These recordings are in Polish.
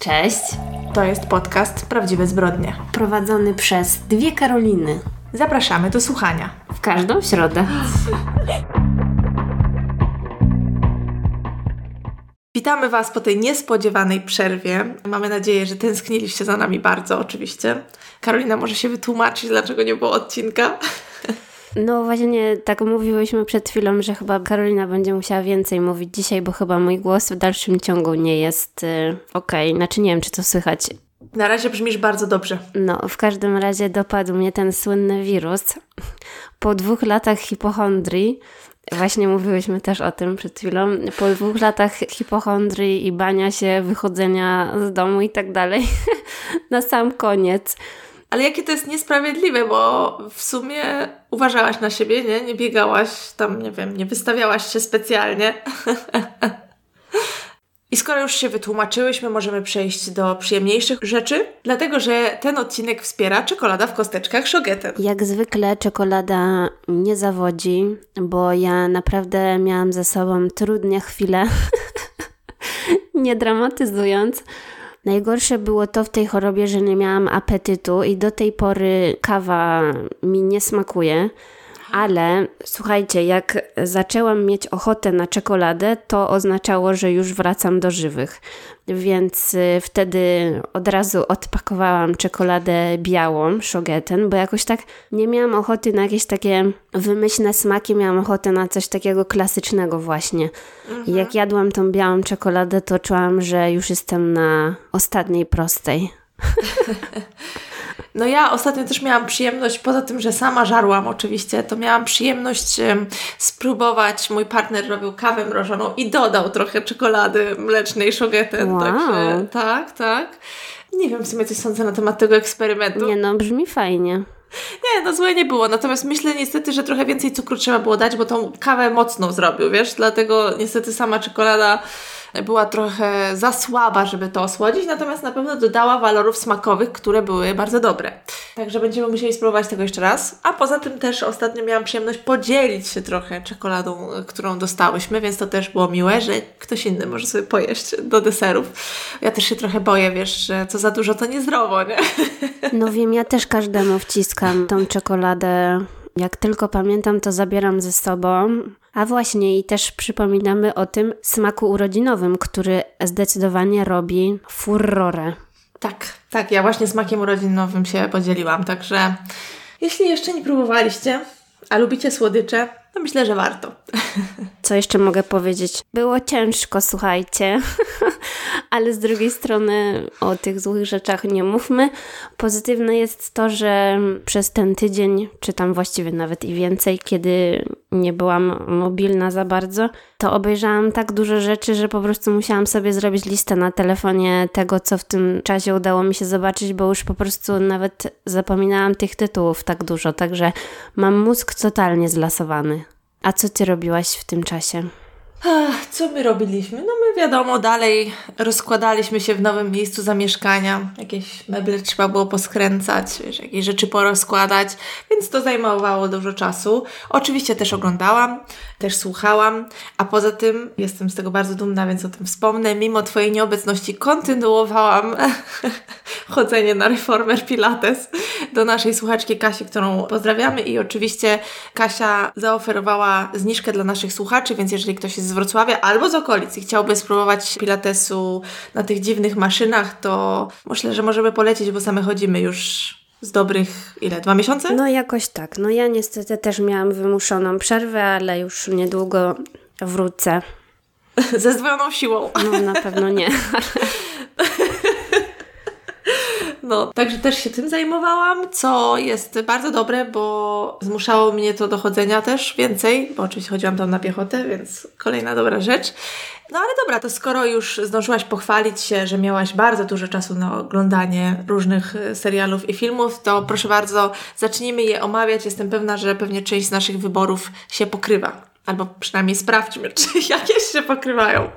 Cześć. To jest podcast Prawdziwe Zbrodnie. Prowadzony przez dwie Karoliny. Zapraszamy do słuchania. W każdą środę. Witamy Was po tej niespodziewanej przerwie. Mamy nadzieję, że tęskniliście za nami bardzo, oczywiście. Karolina może się wytłumaczyć, dlaczego nie było odcinka. No właśnie tak mówiłyśmy przed chwilą, że chyba Karolina będzie musiała więcej mówić dzisiaj, bo chyba mój głos w dalszym ciągu nie jest y, okej. Okay. Znaczy nie wiem, czy to słychać. Na razie brzmisz bardzo dobrze. No, w każdym razie dopadł mnie ten słynny wirus. Po dwóch latach hipochondrii, właśnie mówiłyśmy też o tym przed chwilą, po dwóch latach hipochondrii i bania się, wychodzenia z domu i tak dalej, na sam koniec ale jakie to jest niesprawiedliwe, bo w sumie uważałaś na siebie, nie? Nie biegałaś tam, nie wiem, nie wystawiałaś się specjalnie. I skoro już się wytłumaczyłyśmy, możemy przejść do przyjemniejszych rzeczy, dlatego że ten odcinek wspiera czekolada w kosteczkach Shogeten. Jak zwykle czekolada nie zawodzi, bo ja naprawdę miałam ze sobą trudne chwile, nie dramatyzując. Najgorsze było to w tej chorobie, że nie miałam apetytu i do tej pory kawa mi nie smakuje. Ale słuchajcie, jak zaczęłam mieć ochotę na czekoladę, to oznaczało, że już wracam do żywych więc y, wtedy od razu odpakowałam czekoladę białą, szogeten, bo jakoś tak nie miałam ochoty na jakieś takie wymyślne smaki, miałam ochotę na coś takiego klasycznego właśnie. Mhm. I jak jadłam tą białą czekoladę, to czułam, że już jestem na ostatniej prostej. No ja ostatnio też miałam przyjemność, poza tym, że sama żarłam oczywiście, to miałam przyjemność spróbować. Mój partner robił kawę mrożoną i dodał trochę czekolady mlecznej szogeten. Wow. Także tak, tak. Nie wiem w sumie coś sądzę na temat tego eksperymentu. Nie no, brzmi fajnie. Nie, no złe nie było. Natomiast myślę niestety, że trochę więcej cukru trzeba było dać, bo tą kawę mocną zrobił, wiesz? Dlatego niestety sama czekolada była trochę za słaba, żeby to osłodzić, natomiast na pewno dodała walorów smakowych, które były bardzo dobre. Także będziemy musieli spróbować tego jeszcze raz. A poza tym też ostatnio miałam przyjemność podzielić się trochę czekoladą, którą dostałyśmy, więc to też było miłe, że ktoś inny może sobie pojeść do deserów. Ja też się trochę boję, wiesz, że co za dużo to niezdrowo, nie? No wiem, ja też każdemu wciskam tą czekoladę jak tylko pamiętam, to zabieram ze sobą. A właśnie, i też przypominamy o tym smaku urodzinowym, który zdecydowanie robi furorę. Tak, tak, ja właśnie smakiem urodzinowym się podzieliłam, także jeśli jeszcze nie próbowaliście, a lubicie słodycze, to myślę, że warto. Co jeszcze mogę powiedzieć? Było ciężko, słuchajcie, ale z drugiej strony o tych złych rzeczach nie mówmy. Pozytywne jest to, że przez ten tydzień, czy tam właściwie nawet i więcej, kiedy nie byłam mobilna za bardzo, to obejrzałam tak dużo rzeczy, że po prostu musiałam sobie zrobić listę na telefonie tego, co w tym czasie udało mi się zobaczyć, bo już po prostu nawet zapominałam tych tytułów tak dużo, także mam mózg totalnie zlasowany. A co ty robiłaś w tym czasie? Co my robiliśmy? No my wiadomo, dalej rozkładaliśmy się w nowym miejscu zamieszkania. Jakieś meble trzeba było poskręcać, wiesz, jakieś rzeczy porozkładać, więc to zajmowało dużo czasu. Oczywiście też oglądałam, też słuchałam, a poza tym jestem z tego bardzo dumna, więc o tym wspomnę. Mimo Twojej nieobecności kontynuowałam chodzenie na Reformer Pilates do naszej słuchaczki Kasi, którą pozdrawiamy i oczywiście Kasia zaoferowała zniżkę dla naszych słuchaczy, więc jeżeli ktoś jest z Wrocławia albo z okolic i chciałby spróbować pilatesu na tych dziwnych maszynach, to myślę, że możemy polecieć, bo same chodzimy już z dobrych, ile, dwa miesiące? No jakoś tak. No ja niestety też miałam wymuszoną przerwę, ale już niedługo wrócę. Ze zdwojoną siłą. No na pewno nie. No, także też się tym zajmowałam, co jest bardzo dobre, bo zmuszało mnie to do chodzenia też więcej, bo oczywiście chodziłam tam na piechotę, więc kolejna dobra rzecz. No ale dobra, to skoro już zdążyłaś pochwalić się, że miałaś bardzo dużo czasu na oglądanie różnych e, serialów i filmów, to proszę bardzo, zacznijmy je omawiać. Jestem pewna, że pewnie część z naszych wyborów się pokrywa. Albo przynajmniej sprawdźmy, czy jakieś się pokrywają.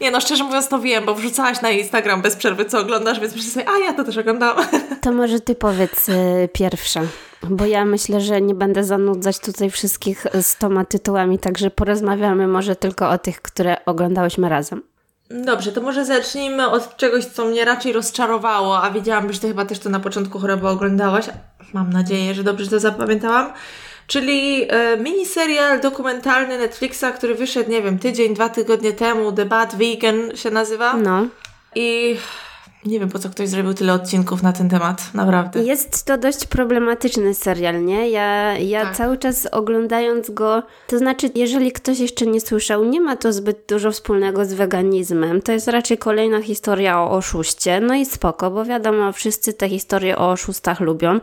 Nie no, szczerze mówiąc to wiem, bo wrzucałaś na Instagram bez przerwy, co oglądasz, więc myślę sobie, a ja to też oglądam. To może ty powiedz y, pierwsze, bo ja myślę, że nie będę zanudzać tutaj wszystkich z toma tytułami, także porozmawiamy może tylko o tych, które oglądałyśmy razem. Dobrze, to może zacznijmy od czegoś, co mnie raczej rozczarowało, a wiedziałam, że ty chyba też to na początku choroby oglądałaś. Mam nadzieję, że dobrze to zapamiętałam. Czyli e, miniserial dokumentalny Netflixa, który wyszedł, nie wiem, tydzień, dwa tygodnie temu, The Bad Vegan się nazywa. No. I nie wiem, po co ktoś zrobił tyle odcinków na ten temat, naprawdę. Jest to dość problematyczny serial, nie? Ja, ja Tak. cały czas oglądając go, to znaczy, jeżeli ktoś jeszcze nie słyszał, nie ma to zbyt dużo wspólnego z weganizmem. To jest raczej kolejna historia o oszuście. No i spoko, bo wiadomo, wszyscy te historie o oszustach lubią,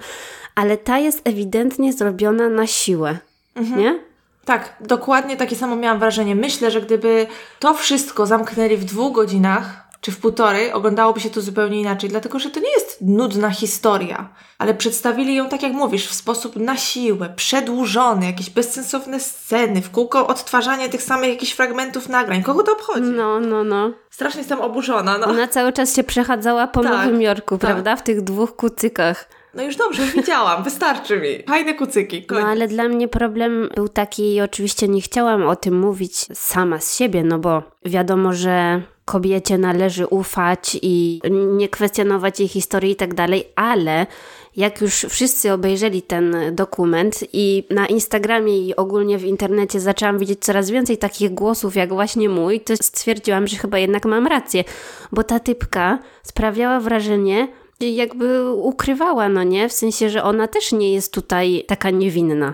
ale ta jest ewidentnie zrobiona na siłę, Mhm. nie? Tak, dokładnie takie samo miałam wrażenie. Myślę, że gdyby to wszystko zamknęli w dwóch godzinach, czy w półtorej, oglądałoby się to zupełnie inaczej, dlatego że to nie jest nudna historia, ale przedstawili ją, tak jak mówisz, w sposób na siłę, przedłużony, jakieś bezsensowne sceny, w kółko odtwarzanie tych samych jakichś fragmentów nagrań. Kogo to obchodzi? No, no, no. Strasznie jestem oburzona, no. Ona cały czas się przechadzała po Tak, Nowym Jorku, tak. prawda? W tych dwóch kucykach. No już dobrze, widziałam, wystarczy mi. Fajne kucyki, No koniec. ale dla mnie problem był taki i oczywiście nie chciałam o tym mówić sama z siebie, no bo wiadomo, że kobiecie należy ufać i nie kwestionować jej historii i tak dalej, ale jak już wszyscy obejrzeli ten dokument i na Instagramie i ogólnie w internecie zaczęłam widzieć coraz więcej takich głosów jak właśnie mój, to stwierdziłam, że chyba jednak mam rację, bo ta typka sprawiała wrażenie, jakby ukrywała, no nie? W sensie, że ona też nie jest tutaj taka niewinna.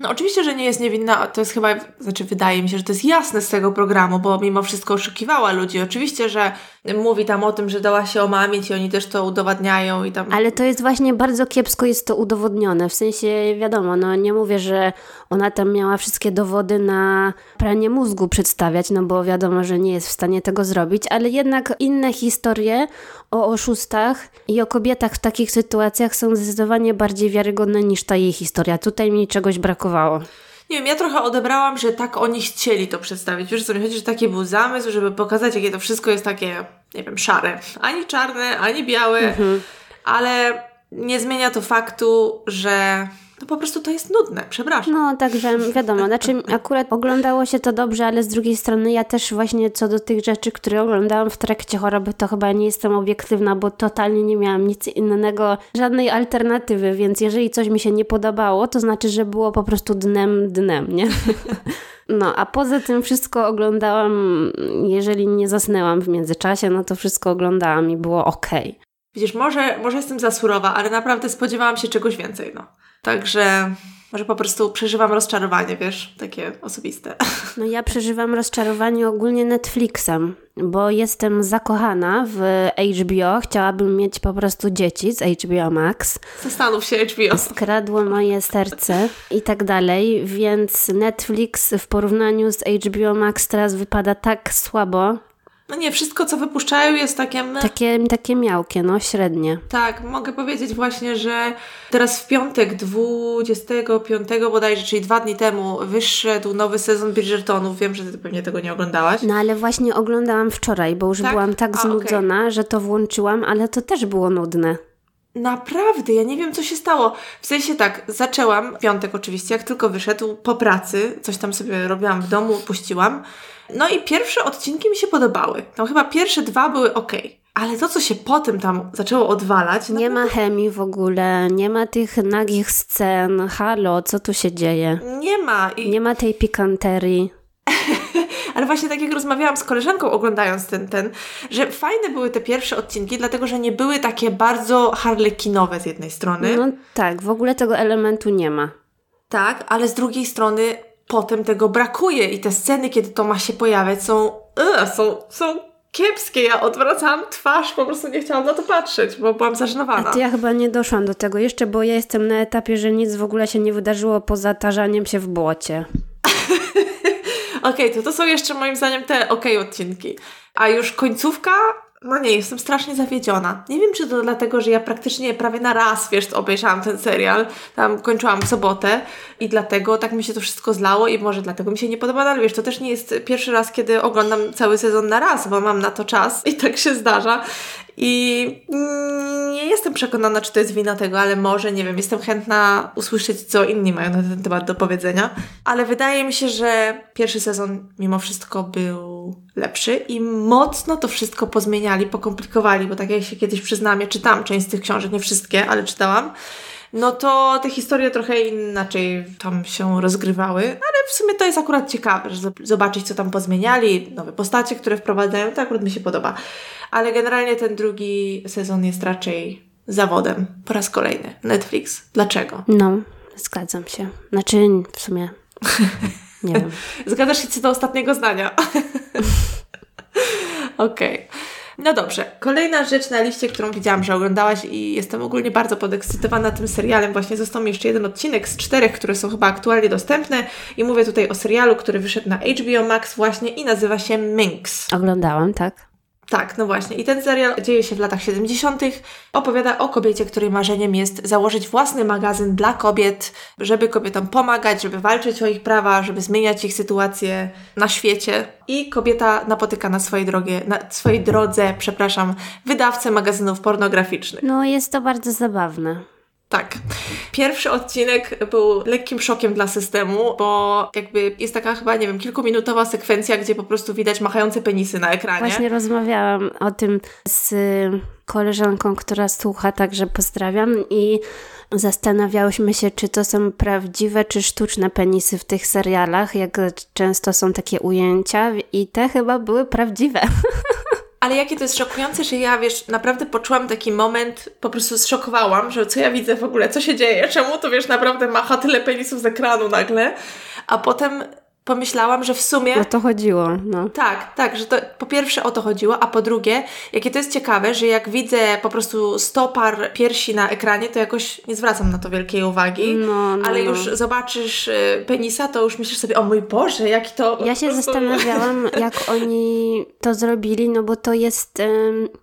No oczywiście, że nie jest niewinna, to jest chyba, znaczy wydaje mi się, że to jest jasne z tego programu, bo mimo wszystko oszukiwała ludzi. Oczywiście, że mówi tam o tym, że dała się omamić i oni też to udowadniają i tam... Ale to jest właśnie bardzo kiepsko jest to udowodnione. W sensie, wiadomo, no nie mówię, że ona tam miała wszystkie dowody na pranie mózgu przedstawiać, no bo wiadomo, że nie jest w stanie tego zrobić, ale jednak inne historie o oszustach i o kobietach w takich sytuacjach są zdecydowanie bardziej wiarygodne niż ta jej historia. Tutaj mi czegoś brakowało. Nie wiem, ja trochę odebrałam, że tak oni chcieli to przedstawić. Wiesz co mi chodzi, że taki był zamysł, żeby pokazać, jakie to wszystko jest takie, nie wiem, szare. Ani czarne, ani białe, ale nie zmienia to faktu, że no po prostu to jest nudne, przepraszam. No, także wiadomo, znaczy akurat oglądało się to dobrze, ale z drugiej strony ja też właśnie co do tych rzeczy, które oglądałam w trakcie choroby, to chyba nie jestem obiektywna, bo totalnie nie miałam nic innego, żadnej alternatywy, więc jeżeli coś mi się nie podobało, to znaczy, że było po prostu dnem, dnem, nie? No, a poza tym wszystko oglądałam, jeżeli nie zasnęłam w międzyczasie, no to wszystko oglądałam i było okej. Widzisz, może, może jestem za surowa, ale naprawdę spodziewałam się czegoś więcej, no. Także może po prostu przeżywam rozczarowanie, wiesz, takie osobiste. No ja przeżywam rozczarowanie ogólnie Netflixem, bo jestem zakochana w HBO. Chciałabym mieć po prostu dzieci z HBO Max. Zastanów się, HBO. Skradło moje serce i tak dalej, więc Netflix w porównaniu z HBO Max teraz wypada tak słabo. No nie, wszystko co wypuszczają jest takie... Takie, takie miałkie, no średnie. Tak, mogę powiedzieć właśnie, że teraz w piątek 25 bodajże, czyli dwa dni temu wyszedł nowy sezon Bridgertonów. Wiem, że ty pewnie tego nie oglądałaś. No ale właśnie oglądałam wczoraj, bo już Tak? byłam tak A, znudzona, że to włączyłam, ale to też było nudne. Naprawdę, ja nie wiem, co się stało. W sensie tak, zaczęłam, w piątek oczywiście, jak tylko wyszedł, po pracy, coś tam sobie robiłam w domu, puściłam. No i pierwsze odcinki mi się podobały. Tam chyba pierwsze dwa były ok. Ale to, co się potem tam zaczęło odwalać... Nie naprawdę- ma chemii w ogóle, nie ma tych nagich scen. Halo, co tu się dzieje? Nie ma. I... Nie ma tej pikanterii. Ale właśnie tak jak rozmawiałam z koleżanką oglądając ten, ten, że fajne były te pierwsze odcinki, dlatego że nie były takie bardzo harlekinowe z jednej strony. No tak, w ogóle tego elementu nie ma. Tak, ale z drugiej strony potem tego brakuje i te sceny, kiedy to ma się pojawiać są, yy, są, są kiepskie. Ja odwracałam twarz, po prostu nie chciałam na to patrzeć, bo byłam A zażenowana. to ja chyba nie doszłam do tego jeszcze, bo ja jestem na etapie, że nic w ogóle się nie wydarzyło poza tarzaniem się w błocie. Okej, to to są jeszcze moim zdaniem te okej odcinki. A już końcówka no nie, jestem strasznie zawiedziona. Nie wiem, czy to dlatego, że ja praktycznie prawie na raz, wiesz, obejrzałam ten serial. Tam kończyłam w sobotę i dlatego tak mi się to wszystko zlało i może dlatego mi się nie podoba, no ale wiesz, to też nie jest pierwszy raz, kiedy oglądam cały sezon na raz, bo mam na to czas i tak się zdarza. I nie jestem przekonana, czy to jest wina tego, ale może, nie wiem, jestem chętna usłyszeć, co inni mają na ten temat do powiedzenia. Ale wydaje mi się, że pierwszy sezon mimo wszystko był lepszy i mocno to wszystko pozmieniali, pokomplikowali, bo tak jak się kiedyś przyznam, ja czytałam część z tych książek, nie wszystkie, ale czytałam no to te historie trochę inaczej tam się rozgrywały, ale w sumie to jest akurat ciekawe, że zobaczyć, co tam pozmieniali, nowe postacie, które wprowadzają, to akurat mi się podoba. Ale generalnie ten drugi sezon jest raczej zawodem po raz kolejny. Netflix. Dlaczego? No, zgadzam się. Znaczy, w sumie. Nie wiem. Zgadzasz się co do ostatniego zdania. Okej. Okay. No dobrze, kolejna rzecz na liście, którą widziałam, że oglądałaś i jestem ogólnie bardzo podekscytowana tym serialem. Właśnie został mi jeszcze jeden odcinek z czterech, które są chyba aktualnie dostępne i mówię tutaj o serialu, który wyszedł na HBO Max właśnie i nazywa się Minx. Oglądałam, tak. Tak, no właśnie. I ten serial dzieje się w latach 70. Opowiada o kobiecie, której marzeniem jest założyć własny magazyn dla kobiet, żeby kobietom pomagać, żeby walczyć o ich prawa, żeby zmieniać ich sytuację na świecie. I kobieta napotyka na swojej, drogie, na swojej drodze, przepraszam, wydawcę magazynów pornograficznych. No, jest to bardzo zabawne. Tak. Pierwszy odcinek był lekkim szokiem dla systemu, bo jakby jest taka chyba, nie wiem, kilkuminutowa sekwencja, gdzie po prostu widać machające penisy na ekranie. Właśnie rozmawiałam o tym z koleżanką, która słucha, także pozdrawiam i zastanawiałyśmy się, czy to są prawdziwe, czy sztuczne penisy w tych serialach, jak często są takie ujęcia i te chyba były prawdziwe. Ale jakie to jest szokujące, że ja, wiesz, naprawdę poczułam taki moment, po prostu zszokowałam, że co ja widzę w ogóle, co się dzieje, czemu to, wiesz, naprawdę macha tyle penisów z ekranu nagle, a potem pomyślałam, że w sumie... O to chodziło, no. Tak, tak, że to po pierwsze o to chodziło, a po drugie, jakie to jest ciekawe, że jak widzę po prostu stopar piersi na ekranie, to jakoś nie zwracam na to wielkiej uwagi, no, no, ale no. już zobaczysz y, penisa, to już myślisz sobie, o mój Boże, jaki to... Ja się zastanawiałam, jak oni to zrobili, no bo to jest,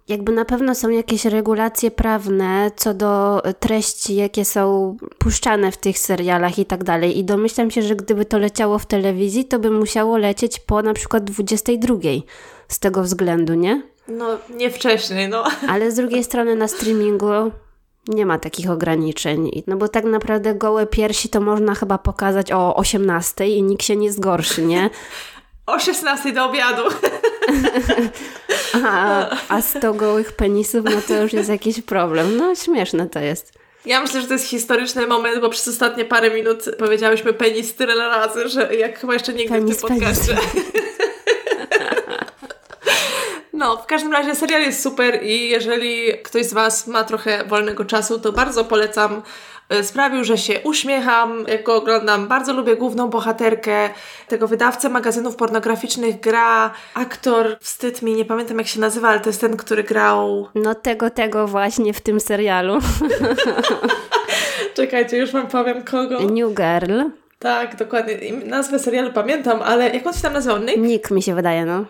jakby na pewno są jakieś regulacje prawne co do treści, jakie są puszczane w tych serialach i tak dalej i domyślam się, że gdyby to leciało w telewizji, to by musiało lecieć po na przykład 22 z tego względu, nie? No, nie wcześniej, no. Ale z drugiej strony na streamingu nie ma takich ograniczeń. No bo tak naprawdę gołe piersi to można chyba pokazać o 18 i nikt się nie zgorszy, nie? O 16 do obiadu. a, a 100 gołych penisów, no to już jest jakiś problem. No śmieszne to jest. Ja myślę, że to jest historyczny moment, bo przez ostatnie parę minut powiedziałyśmy penis tyle razy, że jak chyba jeszcze nigdy penis, w tym podcaście. No, w każdym razie serial jest super i jeżeli ktoś z Was ma trochę wolnego czasu, to bardzo polecam E, sprawił, że się uśmiecham, jak go oglądam. Bardzo lubię główną bohaterkę tego wydawcę magazynów pornograficznych. Gra aktor, wstyd mi, nie pamiętam jak się nazywa, ale to jest ten, który grał... No tego, tego właśnie w tym serialu. Czekajcie, już Wam powiem kogo. New Girl. Tak, dokładnie. Nazwę serialu pamiętam, ale jak on się tam nazywał? Nick? Nick mi się wydaje, no.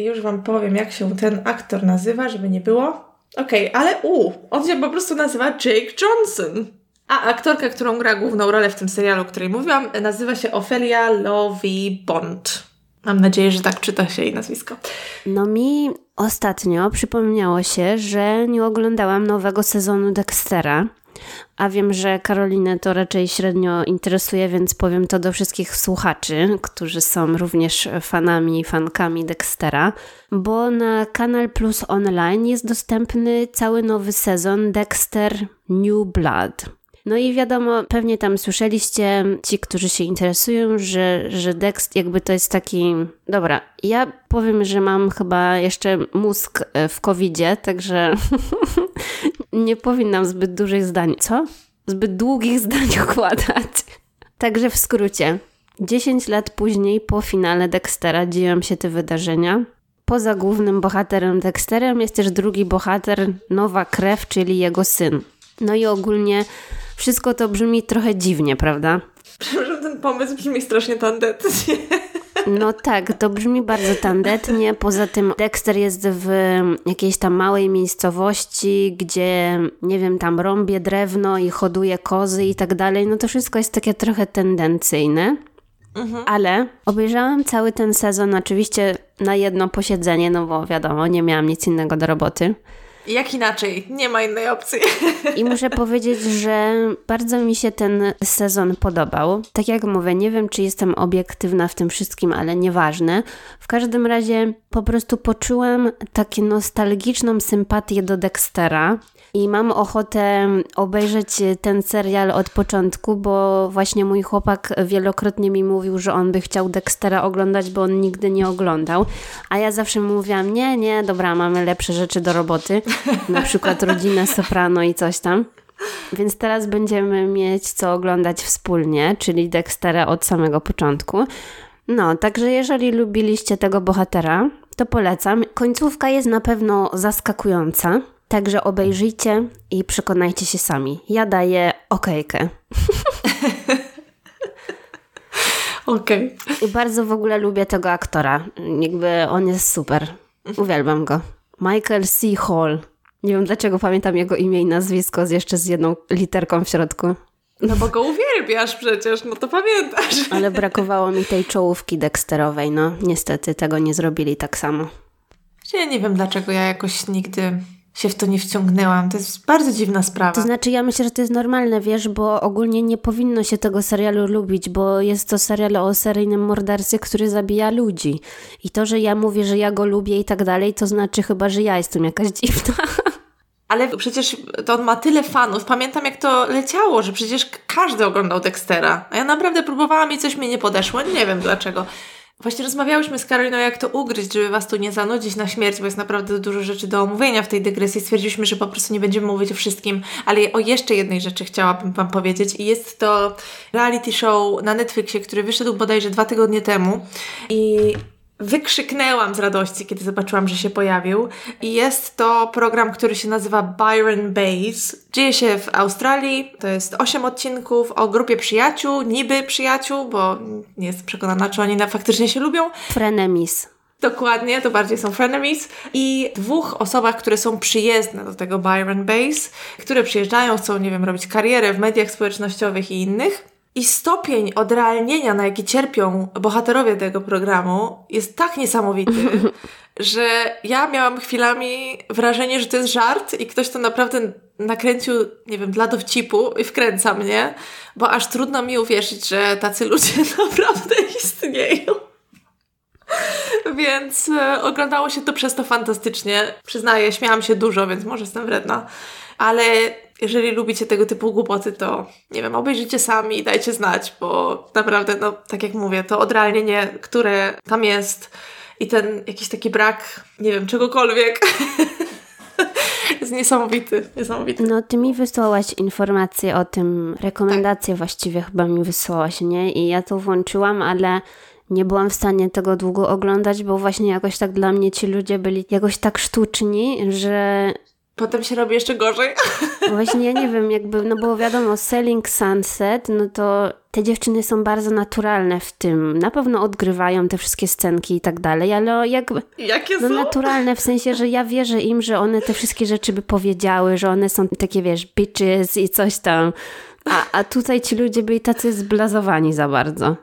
I już Wam powiem, jak się ten aktor nazywa, żeby nie było. Okej, okay, ale u, on się po prostu nazywa Jake Johnson. A aktorka, którą gra główną rolę w tym serialu, o której mówiłam, nazywa się Ophelia Lovie Bond. Mam nadzieję, że tak czyta się jej nazwisko. No mi ostatnio przypomniało się, że nie oglądałam nowego sezonu Dextera. A wiem, że Karolinę to raczej średnio interesuje, więc powiem to do wszystkich słuchaczy, którzy są również fanami i fankami Dextera, bo na Kanal Plus Online jest dostępny cały nowy sezon Dexter New Blood. No i wiadomo, pewnie tam słyszeliście, ci, którzy się interesują, że, że Dex jakby to jest taki... Dobra, ja powiem, że mam chyba jeszcze mózg e, w covidzie, także nie powinnam zbyt dużych zdań... Co? Zbyt długich zdań układać. Także w skrócie, 10 lat później po finale Dextera dzieją się te wydarzenia. Poza głównym bohaterem Dexterem jest też drugi bohater, Nowa Krew, czyli jego syn. No i ogólnie wszystko to brzmi trochę dziwnie, prawda? Przepraszam, ten pomysł brzmi strasznie tandetnie. No tak, to brzmi bardzo tandetnie. Poza tym Dexter jest w jakiejś tam małej miejscowości, gdzie, nie wiem, tam rąbie drewno i hoduje kozy i tak dalej. No to wszystko jest takie trochę tendencyjne. Mhm. Ale obejrzałam cały ten sezon oczywiście na jedno posiedzenie, no bo wiadomo, nie miałam nic innego do roboty. Jak inaczej? Nie ma innej opcji. I muszę powiedzieć, że bardzo mi się ten sezon podobał. Tak jak mówię, nie wiem, czy jestem obiektywna w tym wszystkim, ale nieważne. W każdym razie po prostu poczułam taką nostalgiczną sympatię do Dextera. I mam ochotę obejrzeć ten serial od początku, bo właśnie mój chłopak wielokrotnie mi mówił, że on by chciał Dextera oglądać, bo on nigdy nie oglądał. A ja zawsze mówiłam, nie, nie, dobra, mamy lepsze rzeczy do roboty, na przykład rodzinę Soprano i coś tam. Więc teraz będziemy mieć co oglądać wspólnie, czyli Dextera od samego początku. No, także jeżeli lubiliście tego bohatera, to polecam. Końcówka jest na pewno zaskakująca. Także obejrzyjcie i przekonajcie się sami. Ja daję okejkę. Okej. Okay. I bardzo w ogóle lubię tego aktora. Jakby on jest super. Uwielbiam go. Michael C. Hall. Nie wiem dlaczego pamiętam jego imię i nazwisko z jeszcze z jedną literką w środku. No bo go uwielbiasz przecież, no to pamiętasz. Ale brakowało mi tej czołówki Dexterowej, no. Niestety tego nie zrobili tak samo. Ja nie wiem dlaczego ja jakoś nigdy się w to nie wciągnęłam. To jest bardzo dziwna sprawa. To znaczy, ja myślę, że to jest normalne, wiesz, bo ogólnie nie powinno się tego serialu lubić, bo jest to serial o seryjnym mordercy, który zabija ludzi. I to, że ja mówię, że ja go lubię i tak dalej, to znaczy chyba, że ja jestem jakaś dziwna. Ale przecież to on ma tyle fanów. Pamiętam, jak to leciało, że przecież każdy oglądał Dextera. A ja naprawdę próbowałam i coś mi nie podeszło. Nie wiem dlaczego. Właśnie rozmawiałyśmy z Karoliną, jak to ugryźć, żeby Was tu nie zanudzić na śmierć, bo jest naprawdę dużo rzeczy do omówienia w tej dygresji. Stwierdziliśmy, że po prostu nie będziemy mówić o wszystkim, ale o jeszcze jednej rzeczy chciałabym Wam powiedzieć i jest to reality show na Netflixie, który wyszedł bodajże dwa tygodnie temu i wykrzyknęłam z radości, kiedy zobaczyłam, że się pojawił. I jest to program, który się nazywa Byron Base. Dzieje się w Australii. To jest 8 odcinków o grupie przyjaciół, niby przyjaciół, bo nie jestem przekonana, czy oni faktycznie się lubią. Frenemies. Dokładnie, to bardziej są frenemies. I dwóch osobach, które są przyjezdne do tego Byron Base, które przyjeżdżają, chcą, nie wiem, robić karierę w mediach społecznościowych i innych. I stopień odrealnienia, na jaki cierpią bohaterowie tego programu, jest tak niesamowity, że ja miałam chwilami wrażenie, że to jest żart i ktoś to naprawdę nakręcił, nie wiem, dla dowcipu i wkręca mnie, bo aż trudno mi uwierzyć, że tacy ludzie naprawdę istnieją. Więc e, oglądało się to przez to fantastycznie. Przyznaję, śmiałam się dużo, więc może jestem wredna. Ale jeżeli lubicie tego typu głupoty, to nie wiem, obejrzyjcie sami i dajcie znać, bo naprawdę, no, tak jak mówię, to odrealnienie, które tam jest i ten jakiś taki brak, nie wiem, czegokolwiek. jest niesamowity, niesamowity. No, ty mi wysłałaś informacje o tym, rekomendacje tak. właściwie chyba mi wysłałaś, nie? I ja to włączyłam, ale nie byłam w stanie tego długo oglądać, bo właśnie jakoś tak dla mnie ci ludzie byli jakoś tak sztuczni, że Potem się robi jeszcze gorzej. Właśnie ja nie wiem, jakby, no bo wiadomo, Selling Sunset, no to te dziewczyny są bardzo naturalne w tym. Na pewno odgrywają te wszystkie scenki i tak dalej, ale jakby... Jakie no są? naturalne w sensie, że ja wierzę im, że one te wszystkie rzeczy by powiedziały, że one są takie, wiesz, bitches i coś tam. A, a tutaj ci ludzie byli tacy zblazowani za bardzo.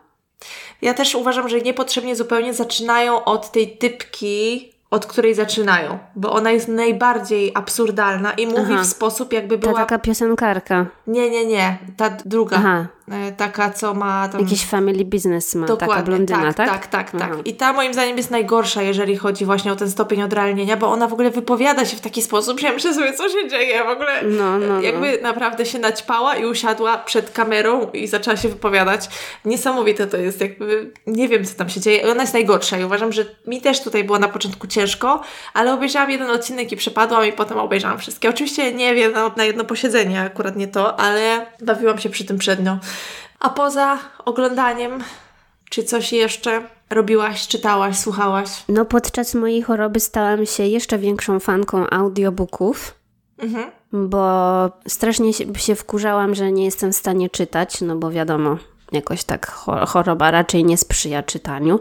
Ja też uważam, że niepotrzebnie zupełnie zaczynają od tej typki od której zaczynają, bo ona jest najbardziej absurdalna i mówi Aha. w sposób jakby była... Ta taka piosenkarka. Nie, nie, nie. Ta druga. Aha. E, taka, co ma tam... Jakiś family business ma, Dokładnie, taka blondyna, tak? Tak, tak, tak. tak. I ta moim zdaniem jest najgorsza, jeżeli chodzi właśnie o ten stopień odrealnienia, bo ona w ogóle wypowiada się w taki sposób, że ja myślę sobie, co się dzieje w ogóle. No, no, no. jakby no. naprawdę się naćpała i usiadła przed kamerą i zaczęła się wypowiadać. Niesamowite to jest, jakby nie wiem, co tam się dzieje. Ona jest najgorsza i uważam, że mi też tutaj było na początku ciężko, ale obejrzałam jeden odcinek i przepadłam i potem obejrzałam wszystkie. Oczywiście nie wiem, na jedno posiedzenie akurat nie to, ale bawiłam się przy tym przednio. A poza oglądaniem, czy coś jeszcze robiłaś, czytałaś, słuchałaś? No, podczas mojej choroby stałam się jeszcze większą fanką audiobooków. Mhm. Bo strasznie się, wkurzałam, że nie jestem w stanie czytać, no bo wiadomo, jakoś tak choroba raczej nie sprzyja czytaniu.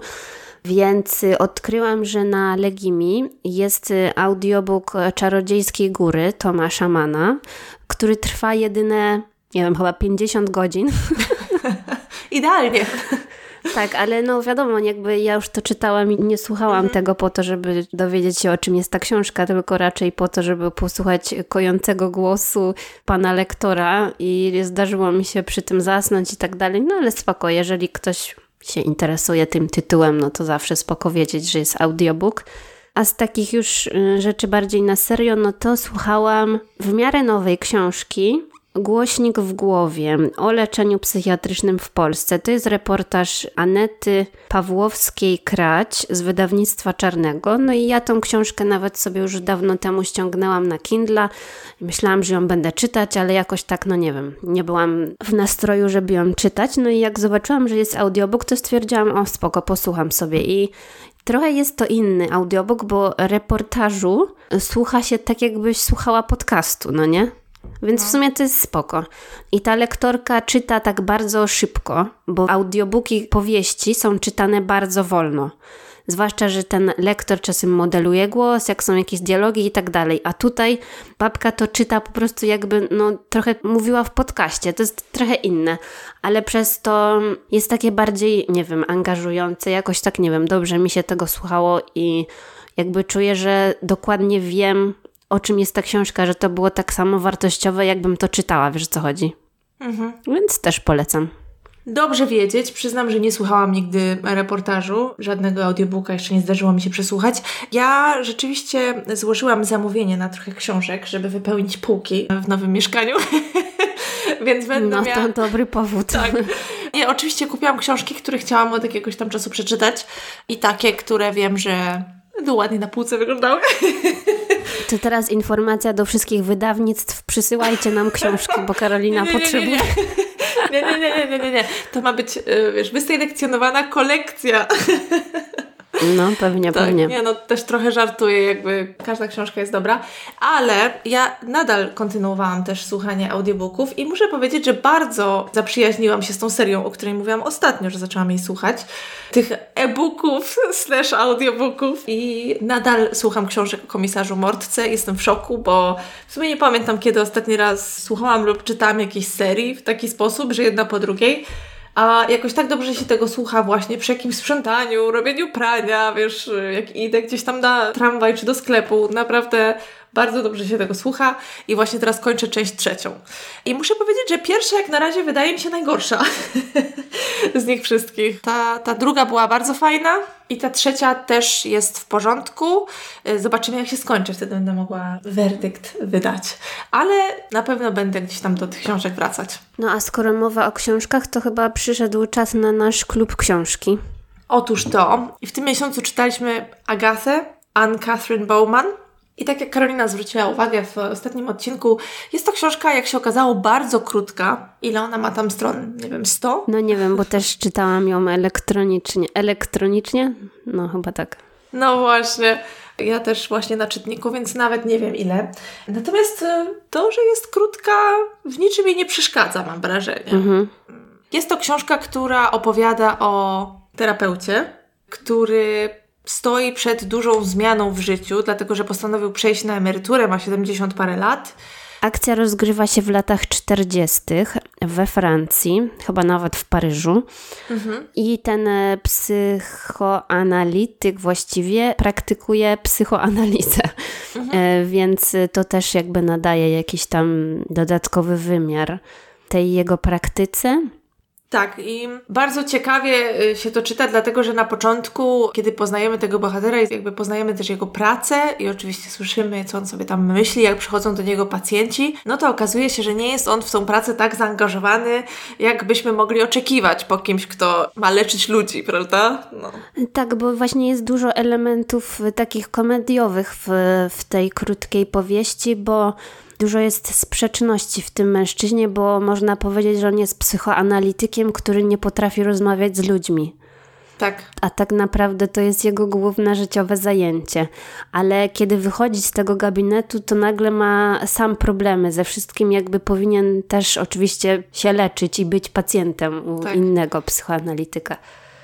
Więc odkryłam, że na Legimi jest audiobook Czarodziejskiej Góry Tomasza Mana, który trwa jedyne, nie wiem, chyba 50 godzin. Idealnie. Tak, ale no wiadomo, jakby ja już to czytałam i nie słuchałam mhm. tego po to, żeby dowiedzieć się o czym jest ta książka, tylko raczej po to, żeby posłuchać kojącego głosu pana lektora i zdarzyło mi się przy tym zasnąć i tak dalej. No ale spoko, jeżeli ktoś się interesuje tym tytułem, no to zawsze spoko wiedzieć, że jest audiobook. A z takich już y, rzeczy bardziej na serio, no to słuchałam w miarę nowej książki Głośnik w głowie o leczeniu psychiatrycznym w Polsce. To jest reportaż Anety Pawłowskiej-Krać z wydawnictwa Czarnego. No i ja tą książkę nawet sobie już dawno temu ściągnęłam na Kindle. Myślałam, że ją będę czytać, ale jakoś tak, no nie wiem, nie byłam w nastroju, żeby ją czytać. No i jak zobaczyłam, że jest audiobook, to stwierdziłam, o spoko, posłucham sobie. I Trochę jest to inny audiobook, bo reportażu słucha się tak, jakbyś słuchała podcastu, no nie? Więc w no. sumie to jest spoko. I ta lektorka czyta tak bardzo szybko, bo audiobooki powieści są czytane bardzo wolno. Zwłaszcza, że ten lektor czasem modeluje głos, jak są jakieś dialogi i tak dalej. A tutaj babka to czyta po prostu jakby, no trochę mówiła w podcaście. To jest trochę inne, ale przez to jest takie bardziej, nie wiem, angażujące. Jakoś tak, nie wiem, dobrze mi się tego słuchało i jakby czuję, że dokładnie wiem, o czym jest ta książka, że to było tak samo wartościowe, jakbym to czytała, wiesz o co chodzi. Mhm. Więc też polecam. Dobrze wiedzieć, przyznam, że nie słuchałam nigdy reportażu, żadnego audiobooka jeszcze nie zdarzyło mi się przesłuchać. Ja rzeczywiście złożyłam zamówienie na trochę książek, żeby wypełnić półki w nowym mieszkaniu. Więc będę no, miała... to dobry powód. Tak. Nie, oczywiście kupiłam książki, które chciałam od jakiegoś tam czasu przeczytać i takie, które wiem, że ładnie na półce wyglądały. To teraz informacja do wszystkich wydawnictw. Przysyłajcie nam książki, bo Karolina nie, nie, potrzebuje. Nie nie. nie, nie, nie, nie, To ma być, y, wiesz, wyselekcjonowana kolekcja. No, pewnie, tak, pewnie. Nie, no też trochę żartuję, jakby każda książka jest dobra, ale ja nadal kontynuowałam też słuchanie audiobooków i muszę powiedzieć, że bardzo zaprzyjaźniłam się z tą serią, o której mówiłam ostatnio, że zaczęłam jej słuchać. Tych e-booków slash audiobooków i nadal słucham książek o komisarzu Mortce. Jestem w szoku, bo w sumie nie pamiętam, kiedy ostatni raz słuchałam lub czytałam jakiejś serii w taki sposób, że jedna po drugiej. A jakoś tak dobrze się tego słucha właśnie przy jakimś sprzątaniu, robieniu prania, wiesz, jak idę gdzieś tam na tramwaj czy do sklepu. Naprawdę bardzo dobrze się tego słucha i właśnie teraz kończę część trzecią. I muszę powiedzieć, że pierwsza jak na razie wydaje mi się najgorsza z nich wszystkich. Ta, ta druga była bardzo fajna i ta trzecia też jest w porządku. Y, zobaczymy jak się skończy, wtedy będę mogła werdykt wydać. Ale na pewno będę gdzieś tam do tych książek wracać. No a skoro mowa o książkach, to chyba przyszedł czas na nasz klub książki. Otóż to. I w tym miesiącu czytaliśmy Agathę Anne Catherine Bowman. I tak jak Karolina zwróciła uwagę w ostatnim odcinku, jest to książka, jak się okazało, bardzo krótka. Ile ona ma tam stron? Nie wiem, 100? No nie wiem, bo też czytałam ją elektronicznie. Elektronicznie? No chyba tak. No właśnie. Ja też właśnie na czytniku, więc nawet nie wiem ile. Natomiast e, to, że jest krótka, w niczym jej nie przeszkadza, mam wrażenie. Mhm. Jest to książka, która opowiada o terapeucie, który stoi przed dużą zmianą w życiu, dlatego że postanowił przejść na emeryturę, ma 70 parę lat. Akcja rozgrywa się w latach 40. we Francji, chyba nawet w Paryżu. Mhm. I ten e, psychoanalityk właściwie praktykuje psychoanalizę, mhm. E, więc to też jakby nadaje jakiś tam dodatkowy wymiar tej jego praktyce. Tak, i bardzo ciekawie y, się to czyta, dlatego że na początku, kiedy poznajemy tego bohatera, jakby poznajemy też jego pracę i oczywiście słyszymy, co on sobie tam myśli, jak przychodzą do niego pacjenci, no to okazuje się, że nie jest on w tą pracę tak zaangażowany, jak byśmy mogli oczekiwać po kimś, kto ma leczyć ludzi, prawda? No. Tak, bo właśnie jest dużo elementów takich komediowych w, w tej krótkiej powieści, bo Dużo jest sprzeczności w tym mężczyźnie, bo można powiedzieć, że on jest psychoanalitykiem, który nie potrafi rozmawiać z ludźmi. Tak. A tak naprawdę to jest jego główne życiowe zajęcie. Ale kiedy wychodzi z tego gabinetu, to nagle ma sam problemy ze wszystkim, jakby powinien też oczywiście się leczyć i być pacjentem u tak. innego psychoanalityka.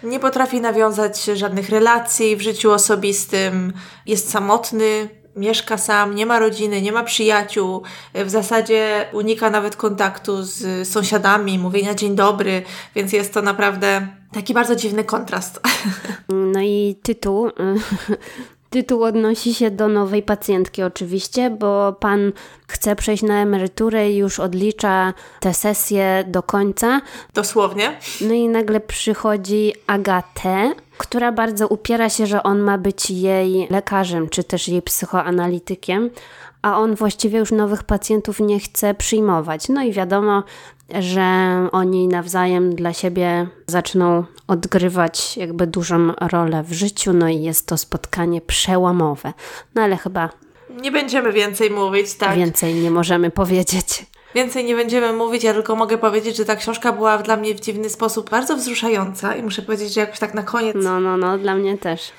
Nie potrafi nawiązać żadnych relacji w życiu osobistym, jest samotny, mieszka sam, nie ma rodziny, nie ma przyjaciół, w zasadzie unika nawet kontaktu z sąsiadami, mówienia dzień dobry, więc jest to naprawdę taki bardzo dziwny kontrast. No i tytuł Tytuł odnosi się do nowej pacjentki oczywiście, bo pan chce przejść na emeryturę i już odlicza te sesje do końca. Dosłownie. No i nagle przychodzi Agatę, która bardzo upiera się, że on ma być jej lekarzem, czy też jej psychoanalitykiem, a on właściwie już nowych pacjentów nie chce przyjmować. No i wiadomo, że oni nawzajem dla siebie zaczną odgrywać jakby dużą rolę w życiu, no i jest to spotkanie przełomowe. No ale chyba. Nie będziemy więcej mówić, tak? Więcej nie możemy powiedzieć. Więcej nie będziemy mówić, ja tylko mogę powiedzieć, że ta książka była dla mnie w dziwny sposób bardzo wzruszająca i muszę powiedzieć, że jakoś tak na koniec. No, no, no, dla mnie też.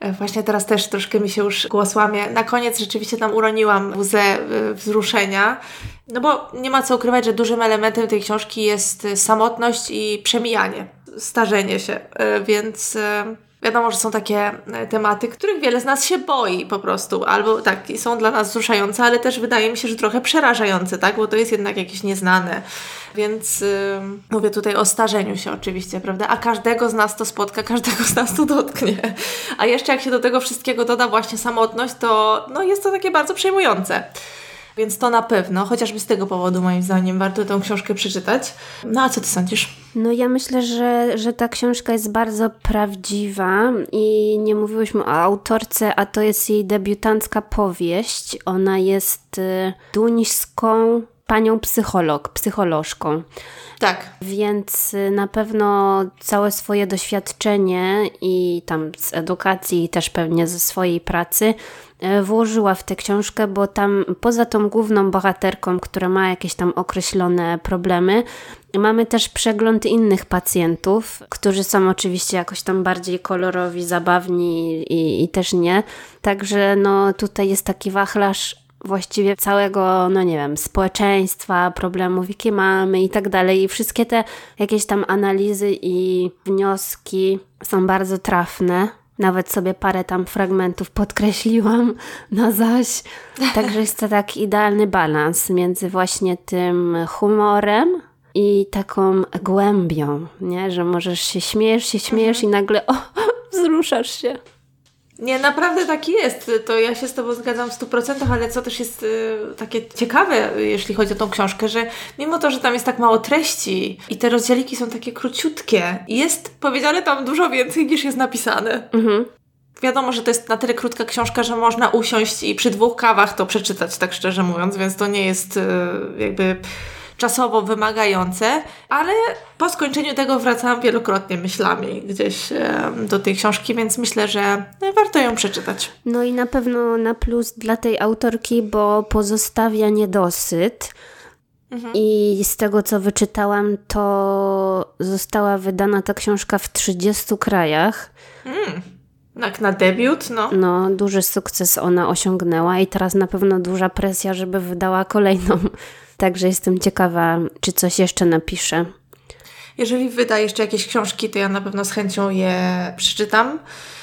E, właśnie teraz też troszkę mi się już głos łamie. Na koniec rzeczywiście tam uroniłam łzę e, wzruszenia, no bo nie ma co ukrywać, że dużym elementem tej książki jest samotność i przemijanie, starzenie się, e, więc Wiadomo, że są takie tematy, których wiele z nas się boi po prostu, albo tak, są dla nas wzruszające, ale też wydaje mi się, że trochę przerażające, tak, bo to jest jednak jakieś nieznane. Więc yy, mówię tutaj o starzeniu się oczywiście, prawda? A każdego z nas to spotka, każdego z nas to dotknie. A jeszcze jak się do tego wszystkiego doda właśnie samotność, to no, jest to takie bardzo przejmujące. Więc to na pewno, chociażby z tego powodu moim zdaniem warto tę książkę przeczytać. No a co ty sądzisz? No ja myślę, że, że ta książka jest bardzo prawdziwa i nie mówiłyśmy o autorce, a to jest jej debiutancka powieść. Ona jest y, duńską panią psycholog, psycholożką. Tak. Więc y, na pewno całe swoje doświadczenie i tam z edukacji i też pewnie ze swojej pracy włożyła w tę książkę, bo tam poza tą główną bohaterką, która ma jakieś tam określone problemy, mamy też przegląd innych pacjentów, którzy są oczywiście jakoś tam bardziej kolorowi, zabawni i, i też nie. Także no tutaj jest taki wachlarz właściwie całego, no nie wiem, społeczeństwa, problemów, jakie mamy i tak dalej. I wszystkie te jakieś tam analizy i wnioski są bardzo trafne. Nawet sobie parę tam fragmentów podkreśliłam na zaś. Także jest to taki idealny balans między właśnie tym humorem i taką głębią, nie? Że możesz się śmiejesz, się śmiejesz mhm. i nagle o, wzruszasz się. Nie, naprawdę tak jest. To ja się z Tobą zgadzam w 100%, ale co też jest y, takie ciekawe, jeśli chodzi o tą książkę, że mimo to, że tam jest tak mało treści i te rozdzieliki są takie króciutkie, jest powiedziane tam dużo więcej niż jest napisane. Mhm. Wiadomo, że to jest na tyle krótka książka, że można usiąść i przy dwóch kawach to przeczytać, tak szczerze mówiąc, więc to nie jest y, jakby czasowo wymagające, ale po skończeniu tego wracałam wielokrotnie myślami gdzieś do tej książki, więc myślę, że warto ją przeczytać. No i na pewno na plus dla tej autorki, bo pozostawia niedosyt. Mhm. I z tego, co wyczytałam, to została wydana ta książka w 30 krajach. Mm. Jak na debiut, no. No, duży sukces ona osiągnęła i teraz na pewno duża presja, żeby wydała kolejną. Także jestem ciekawa, czy coś jeszcze napiszę. Jeżeli wyda jeszcze jakieś książki, to ja na pewno z chęcią je przeczytam.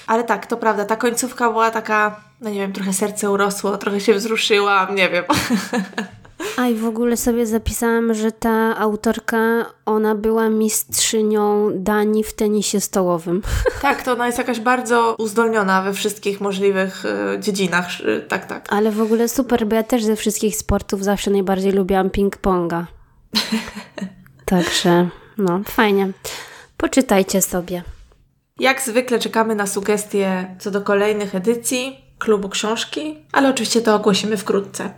Ale tak, to prawda, ta końcówka była taka, no nie wiem, trochę serce urosło, trochę się wzruszyłam, nie wiem. A i w ogóle sobie zapisałam, że ta autorka, ona była mistrzynią Danii w tenisie stołowym. Tak, to ona jest jakaś bardzo uzdolniona we wszystkich możliwych y, dziedzinach, y, tak, tak. Ale w ogóle super, bo ja też ze wszystkich sportów zawsze najbardziej lubiłam ping-ponga. Także, no, fajnie. Poczytajcie sobie. Jak zwykle czekamy na sugestie co do kolejnych edycji klubu książki, ale oczywiście to ogłosimy wkrótce.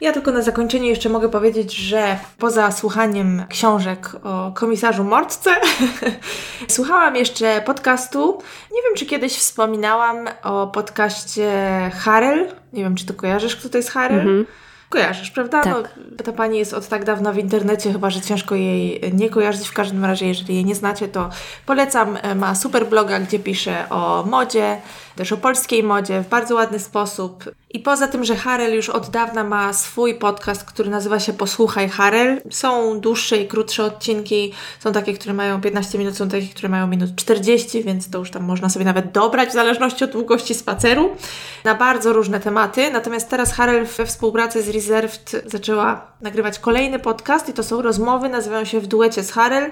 Ja tylko na zakończenie jeszcze mogę powiedzieć, że poza słuchaniem książek o komisarzu Mortce, słuchałam jeszcze podcastu. Nie wiem, czy kiedyś wspominałam o podcaście Harel. Nie wiem, czy to kojarzysz, kto to jest Harel? Mhm. Kojarzysz, prawda? Tak. No, ta pani jest od tak dawna w internecie, chyba że ciężko jej nie kojarzyć. W każdym razie, jeżeli jej nie znacie, to polecam. Ma super bloga, gdzie pisze o modzie, też o polskiej modzie w bardzo ładny sposób. I poza tym, że Harel już od dawna ma swój podcast, który nazywa się Posłuchaj Harel. Są dłuższe i krótsze odcinki. Są takie, które mają 15 minut, są takie, które mają minut 40, więc to już tam można sobie nawet dobrać w zależności od długości spaceru. Na bardzo różne tematy. Natomiast teraz Harel we współpracy z Reserved zaczęła nagrywać kolejny podcast i to są rozmowy, nazywają się W duecie z Harel.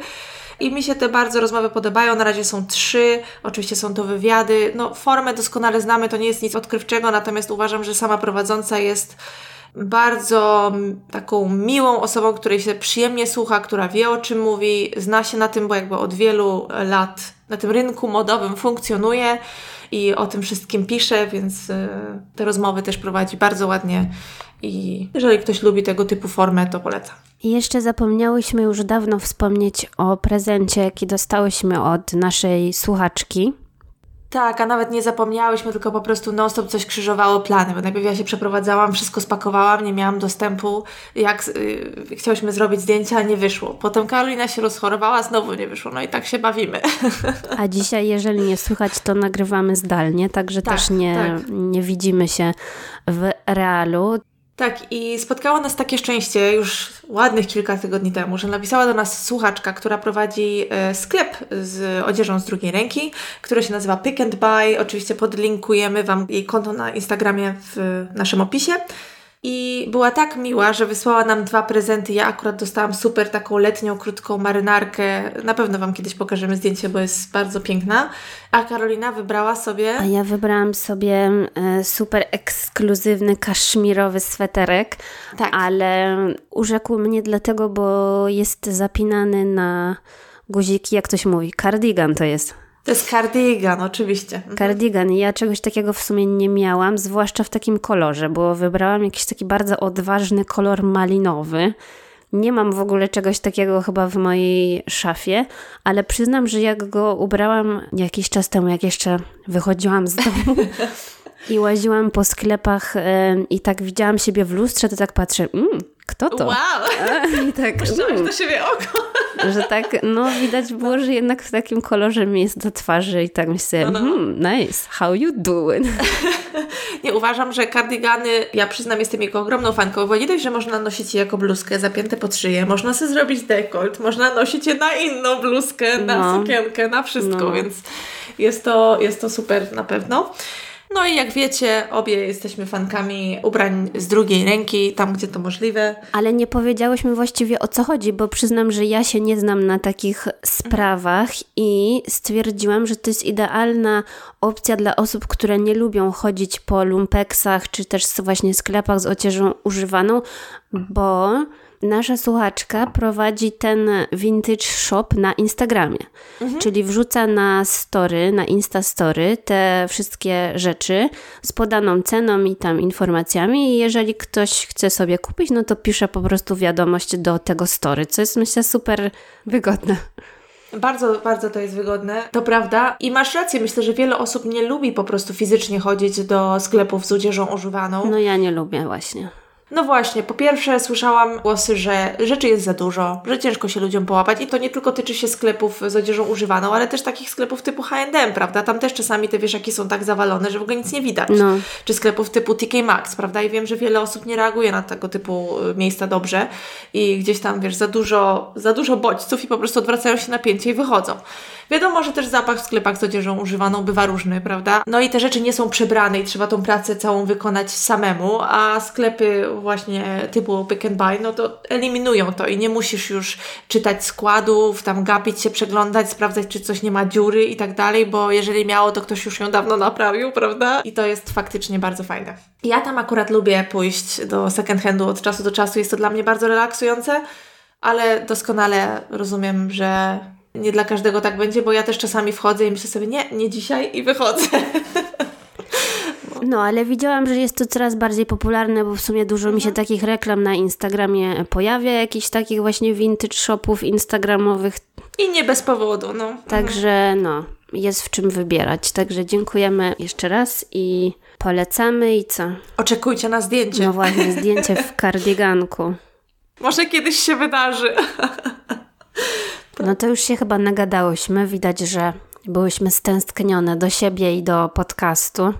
I mi się te bardzo rozmowy podobają. Na razie są trzy, oczywiście są to wywiady. No, formę doskonale znamy, to nie jest nic odkrywczego, natomiast uważam, że sama prowadząca jest bardzo taką miłą osobą, której się przyjemnie słucha, która wie o czym mówi, zna się na tym, bo jakby od wielu lat na tym rynku modowym funkcjonuje i o tym wszystkim pisze, więc y, te rozmowy też prowadzi bardzo ładnie i jeżeli ktoś lubi tego typu formę, to polecam. I jeszcze zapomniałyśmy już dawno wspomnieć o prezencie, jaki dostałyśmy od naszej słuchaczki. Tak, a nawet nie zapomniałyśmy, tylko po prostu non-stop coś krzyżowało plany, bo najpierw ja się przeprowadzałam, wszystko spakowałam, nie miałam dostępu, jak yy, chciałyśmy zrobić zdjęcia, nie wyszło. Potem Karolina się rozchorowała, znowu nie wyszło, no i tak się bawimy. A dzisiaj, jeżeli nie słychać, to nagrywamy zdalnie, także Tak, też nie, tak. nie widzimy się w realu. Tak, i spotkało nas takie szczęście już ładnych kilka tygodni temu, że napisała do nas słuchaczka, która prowadzi e, sklep z odzieżą z drugiej ręki, który się nazywa Pick and Buy. Oczywiście podlinkujemy Wam jej konto na Instagramie w naszym opisie. I była tak miła, że wysłała nam dwa prezenty. Ja akurat dostałam super taką letnią, krótką marynarkę. Na pewno Wam kiedyś pokażemy zdjęcie, bo jest bardzo piękna. A Karolina wybrała sobie... A ja wybrałam sobie e, super ekskluzywny kaszmirowy sweterek, Tak. ale urzekł mnie dlatego, bo jest zapinany na guziki, jak ktoś mówi. Cardigan to jest. To jest cardigan, oczywiście. Cardigan. I ja czegoś takiego w sumie nie miałam, zwłaszcza w takim kolorze, bo wybrałam jakiś taki bardzo odważny kolor malinowy. Nie mam w ogóle czegoś takiego chyba w mojej szafie, ale przyznam, że jak go ubrałam jakiś czas temu, jak jeszcze wychodziłam z domu i łaziłam po sklepach e, i tak widziałam siebie w lustrze, to tak patrzę, mm, kto to? Wow! I tak, Puszczałeś mm, do siebie oko. że tak, no widać było, że jednak w takim kolorze mi jest do twarzy i tak myślę, No, no. hmm, nice, how you doing? Nie, uważam, że kardigany, ja przyznam, jestem jego ogromną fanką, bo nie dość, że można nosić je jako bluzkę zapięte pod szyję, można sobie zrobić dekolt, można nosić je na inną bluzkę, na No. sukienkę, na wszystko, No. więc jest to, jest to super na pewno. No i jak wiecie, obie jesteśmy fankami ubrań z drugiej ręki, tam gdzie to możliwe. Ale nie powiedziałyśmy właściwie o co chodzi, bo przyznam, że ja się nie znam na takich sprawach i stwierdziłam, że to jest idealna opcja dla osób, które nie lubią chodzić po lumpeksach czy też właśnie sklepach z odzieżą używaną, bo nasza słuchaczka prowadzi ten vintage shop na Instagramie. Czyli wrzuca na story, na Instastory te wszystkie rzeczy z podaną ceną i tam informacjami. I jeżeli ktoś chce sobie kupić, no to pisze po prostu wiadomość do tego story, co jest myślę super wygodne. Bardzo, bardzo to jest wygodne, to prawda. I masz rację, myślę, że wiele osób nie lubi po prostu fizycznie chodzić do sklepów z odzieżą używaną. No ja nie lubię właśnie. No właśnie, po pierwsze słyszałam głosy, że rzeczy jest za dużo, że ciężko się ludziom połapać i to nie tylko tyczy się sklepów z odzieżą używaną, ale też takich sklepów typu H&M, prawda? Tam też czasami te wieszaki są tak zawalone, że w ogóle nic nie widać. No. Czy sklepów typu TK Maxx, prawda? I wiem, że wiele osób nie reaguje na tego typu y, miejsca dobrze i gdzieś tam, wiesz, za dużo, za dużo bodźców i po prostu odwracają się napięcie i wychodzą. Wiadomo, że też zapach w sklepach z odzieżą używaną bywa różny, prawda? No i te rzeczy nie są przebrane i trzeba tą pracę całą wykonać samemu, a sklepy właśnie typu Pick and Buy, no to eliminują to i nie musisz już czytać składów, tam gapić się, przeglądać, sprawdzać, czy coś nie ma dziury i tak dalej, bo jeżeli miało, to ktoś już ją dawno naprawił, prawda? I to jest faktycznie bardzo fajne. Ja tam akurat lubię pójść do second handu od czasu do czasu, jest to dla mnie bardzo relaksujące, ale doskonale rozumiem, że nie dla każdego tak będzie, bo ja też czasami wchodzę i myślę sobie, nie, nie dzisiaj i wychodzę. No, ale widziałam, że jest to coraz bardziej popularne, bo w sumie dużo mi się takich reklam na Instagramie pojawia, jakichś takich właśnie vintage shopów instagramowych, I nie bez powodu, no. także no. jest w czym wybierać. Także dziękujemy jeszcze raz i polecamy i co? Oczekujcie na zdjęcie. No właśnie, zdjęcie w kardiganku. Może kiedyś się wydarzy. No to już się chyba nagadałyśmy. Widać, że byłyśmy stęsknione do siebie i do podcastu.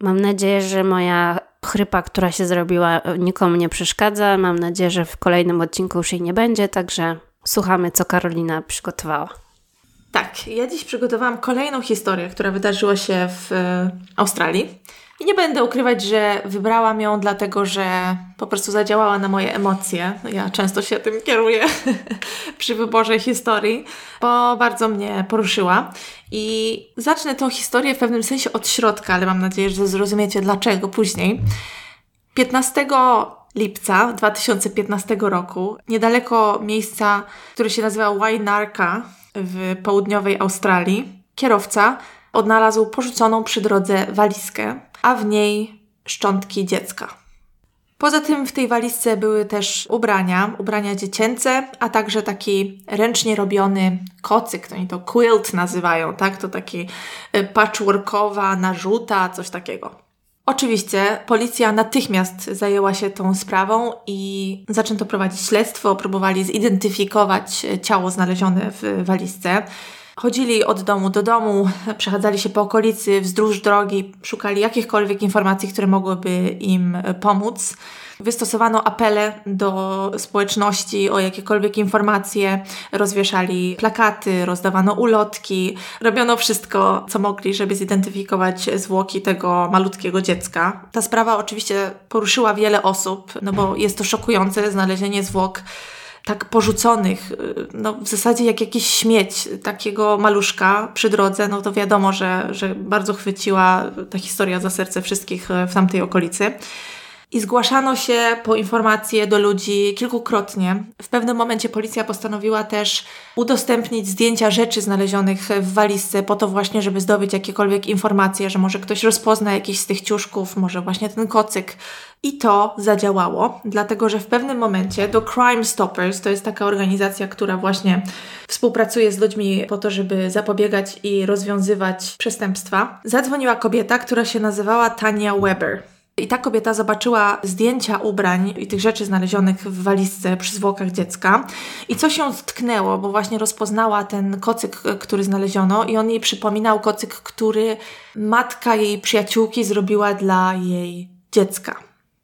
Mam nadzieję, że moja chrypa, która się zrobiła, nikomu nie przeszkadza. Mam nadzieję, że w kolejnym odcinku już jej nie będzie, także słuchamy, co Karolina przygotowała. Tak, ja dziś przygotowałam kolejną historię, która wydarzyła się w e, Australii. I nie będę ukrywać, że wybrałam ją dlatego, że po prostu zadziałała na moje emocje. Ja często się tym kieruję przy wyborze historii, bo bardzo mnie poruszyła. I zacznę tą historię w pewnym sensie od środka, ale mam nadzieję, że zrozumiecie dlaczego później. 15 lipca 2015 roku, niedaleko miejsca, które się nazywa Wainarka w południowej Australii, kierowca odnalazł porzuconą przy drodze walizkę, a w niej szczątki dziecka. Poza tym w tej walizce były też ubrania, ubrania dziecięce, a także taki ręcznie robiony kocyk, to oni to quilt nazywają, tak? To taki y, patchworkowa narzuta, coś takiego. Oczywiście policja natychmiast zajęła się tą sprawą i zaczęto prowadzić śledztwo, próbowali zidentyfikować ciało znalezione w walizce. Chodzili od domu do domu, przechadzali się po okolicy, wzdłuż drogi, szukali jakichkolwiek informacji, które mogłyby im pomóc. Wystosowano apele do społeczności o jakiekolwiek informacje, rozwieszali plakaty, rozdawano ulotki, robiono wszystko, co mogli, żeby zidentyfikować zwłoki tego malutkiego dziecka. Ta sprawa oczywiście poruszyła wiele osób, no bo jest to szokujące znalezienie zwłok tak porzuconych, y, no w zasadzie jak jakiś śmieć takiego maluszka przy drodze, no to wiadomo, że, że bardzo chwyciła ta historia za serce wszystkich y, w tamtej okolicy. I zgłaszano się po informacje do ludzi kilkukrotnie. W pewnym momencie policja postanowiła też udostępnić zdjęcia rzeczy znalezionych w walizce, po to właśnie, żeby zdobyć jakiekolwiek informacje, że może ktoś rozpozna jakiś z tych ciuszków, może właśnie ten kocyk. I to zadziałało, dlatego że w pewnym momencie do Crime Stoppers, to jest taka organizacja, która właśnie współpracuje z ludźmi po to, żeby zapobiegać i rozwiązywać przestępstwa, zadzwoniła kobieta, która się nazywała Tania Weber. I ta kobieta zobaczyła zdjęcia ubrań i tych rzeczy znalezionych w walizce przy zwłokach dziecka i coś ją tknęło, bo właśnie rozpoznała ten kocyk, który znaleziono i on jej przypominał kocyk, który matka jej przyjaciółki zrobiła dla jej dziecka.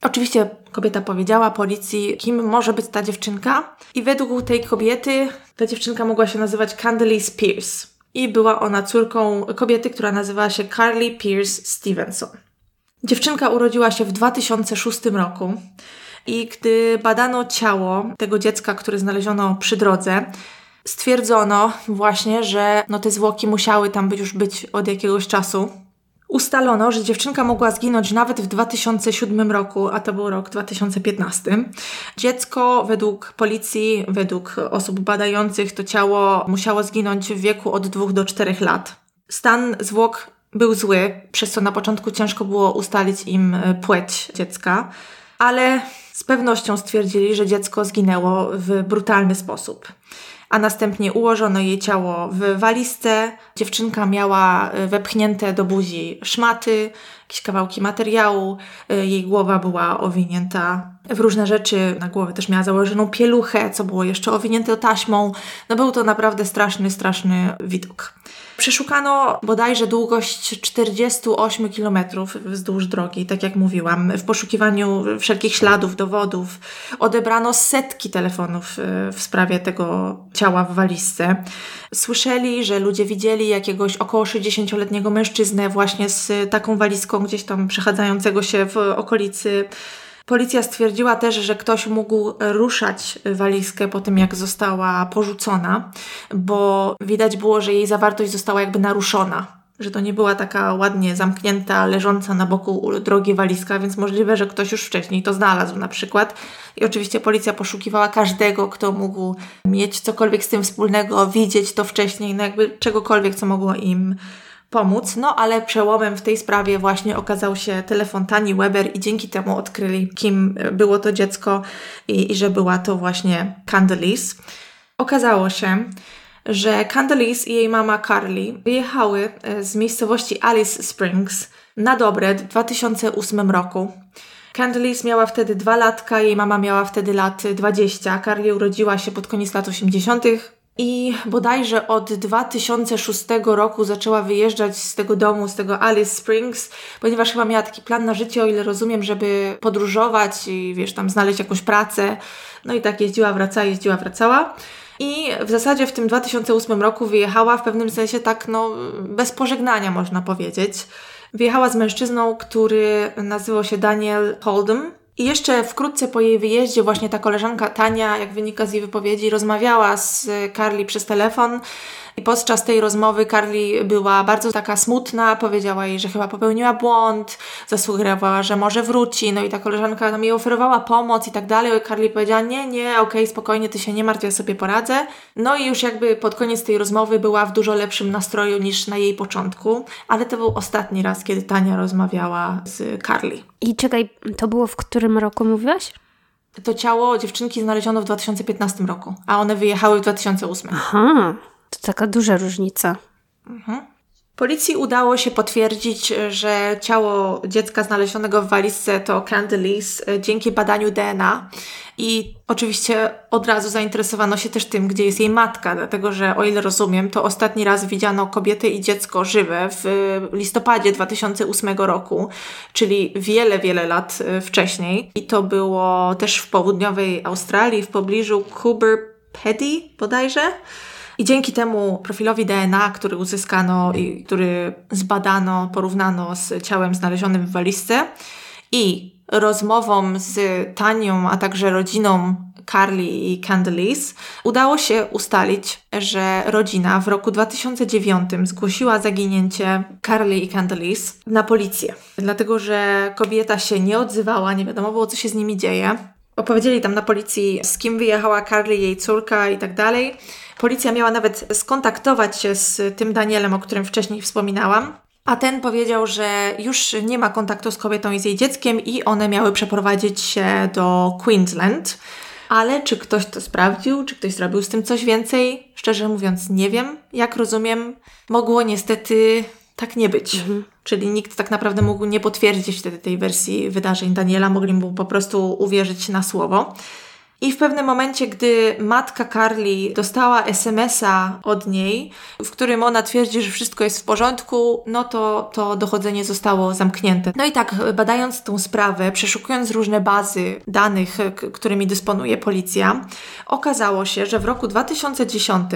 Oczywiście kobieta powiedziała policji, kim może być ta dziewczynka i według tej kobiety ta dziewczynka mogła się nazywać Candace Pierce i była ona córką kobiety, która nazywała się Carly Pierce Stevenson. Dziewczynka urodziła się w 2006 roku i gdy badano ciało tego dziecka, które znaleziono przy drodze, stwierdzono właśnie, że no te zwłoki musiały tam już być od jakiegoś czasu. Ustalono, że dziewczynka mogła zginąć nawet w 2007 roku, a to był rok 2015. Dziecko według policji, według osób badających to ciało musiało zginąć w wieku od 2 do 4 lat. Stan zwłok był zły, przez co na początku ciężko było ustalić im e, płeć dziecka, ale z pewnością stwierdzili, że dziecko zginęło w brutalny sposób. A następnie ułożono jej ciało w walizce. Dziewczynka miała e, wepchnięte do buzi szmaty, jakieś kawałki materiału. E, jej głowa była owinięta w różne rzeczy. Na głowie też miała założoną pieluchę, co było jeszcze owinięte taśmą. No był to naprawdę straszny, straszny widok. Przeszukano bodajże długość 48 km wzdłuż drogi, tak jak mówiłam, w poszukiwaniu wszelkich śladów, dowodów. Odebrano setki telefonów e, w sprawie tego ciała w walizce. Słyszeli, że ludzie widzieli jakiegoś około 60-letniego mężczyznę właśnie z taką walizką gdzieś tam przechadzającego się w okolicy Policja stwierdziła też, że ktoś mógł ruszać walizkę po tym, jak została porzucona, bo widać było, że jej zawartość została jakby naruszona. Że to nie była taka ładnie zamknięta, leżąca na boku drogi walizka, więc możliwe, że ktoś już wcześniej to znalazł na przykład. I oczywiście policja poszukiwała każdego, kto mógł mieć cokolwiek z tym wspólnego, widzieć to wcześniej, no jakby czegokolwiek, co mogło im pomóc, no ale przełomem w tej sprawie właśnie okazał się telefon Tani Weber i dzięki temu odkryli, kim było to dziecko i, i że była to właśnie Candelise. Okazało się, że Candace i jej mama Carly wyjechały e, z miejscowości Alice Springs na dobre w 2008 roku. Candace miała wtedy dwa latka, jej mama miała wtedy lat 20. Carly urodziła się pod koniec lat 80. I bodajże od 2006 roku zaczęła wyjeżdżać z tego domu, z tego Alice Springs, ponieważ chyba miała taki plan na życie, o ile rozumiem, żeby podróżować i wiesz, tam znaleźć jakąś pracę. No i tak jeździła, wracała, jeździła, wracała. I w zasadzie w tym 2008 roku wyjechała w pewnym sensie tak, no, bez pożegnania można powiedzieć. Wyjechała z mężczyzną, który nazywał się Daniel Holdem. I jeszcze wkrótce po jej wyjeździe właśnie ta koleżanka Tania, jak wynika z jej wypowiedzi, rozmawiała z Carly przez telefon i podczas tej rozmowy Carly była bardzo taka smutna, powiedziała jej, że chyba popełniła błąd, zasugerowała, że może wróci, no i ta koleżanka nam jej oferowała pomoc i tak dalej. Carly powiedziała, nie, nie, okej, okay, spokojnie, ty się nie martw, ja sobie poradzę. No i już jakby pod koniec tej rozmowy była w dużo lepszym nastroju niż na jej początku, ale to był ostatni raz, kiedy Tania rozmawiała z Carly. I czekaj, to było w którym roku mówiłaś? To ciało dziewczynki znaleziono w 2015 roku, a one wyjechały w 2008. Aha, to taka duża różnica. Mhm. Policji udało się potwierdzić, że ciało dziecka znalezionego w walizce to Candice e, dzięki badaniu DNA. I oczywiście od razu zainteresowano się też tym, gdzie jest jej matka, dlatego że o ile rozumiem, to ostatni raz widziano kobietę i dziecko żywe w listopadzie 2008 roku, czyli wiele, wiele lat e, wcześniej. I to było też w południowej Australii, w pobliżu Coober Pedy bodajże. I dzięki temu profilowi DNA, który uzyskano i który zbadano, porównano z ciałem znalezionym w walizce i rozmową z Tanią, a także rodziną Carly i Candice, udało się ustalić, że rodzina w roku 2009 zgłosiła zaginięcie Carly i Candice na policję. Dlatego, że kobieta się nie odzywała, nie wiadomo było, co się z nimi dzieje. Opowiedzieli tam na policji, z kim wyjechała Carly, jej córka i tak dalej. Policja miała nawet skontaktować się z tym Danielem, o którym wcześniej wspominałam. A ten powiedział, że już nie ma kontaktu z kobietą i z jej dzieckiem i one miały przeprowadzić się do Queensland. Ale czy ktoś to sprawdził, czy ktoś zrobił z tym coś więcej? Szczerze mówiąc, nie wiem. Jak rozumiem, mogło niestety tak nie być. Mhm. Czyli nikt tak naprawdę mógł nie potwierdzić wtedy tej wersji wydarzeń Daniela, mogli mu po prostu uwierzyć na słowo. I w pewnym momencie, gdy matka Carly dostała SMS-a od niej, w którym ona twierdzi, że wszystko jest w porządku, no to to dochodzenie zostało zamknięte. No i tak, badając tą sprawę, przeszukując różne bazy danych, którymi dysponuje policja, okazało się, że w roku 2010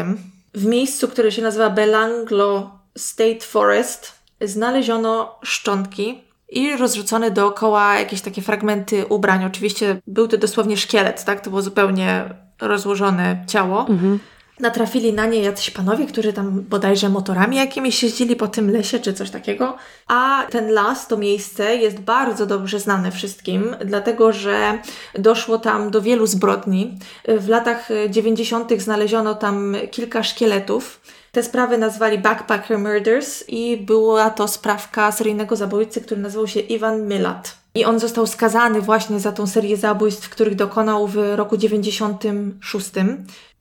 w miejscu, które się nazywa Belanglo State Forest, znaleziono szczątki i rozrzucone dookoła jakieś takie fragmenty ubrań. Oczywiście był to dosłownie szkielet, tak? To było zupełnie rozłożone ciało. Mhm. Natrafili na nie jacyś panowie, którzy tam bodajże motorami jakimiś jeździli po tym lesie czy coś takiego. A ten las, to miejsce jest bardzo dobrze znane wszystkim, dlatego że doszło tam do wielu zbrodni. W latach 90. znaleziono tam kilka szkieletów te sprawy nazwali Backpacker Murders i była to sprawka seryjnego zabójcy, który nazywał się Ivan Milat. I on został skazany właśnie za tą serię zabójstw, których dokonał w roku 96.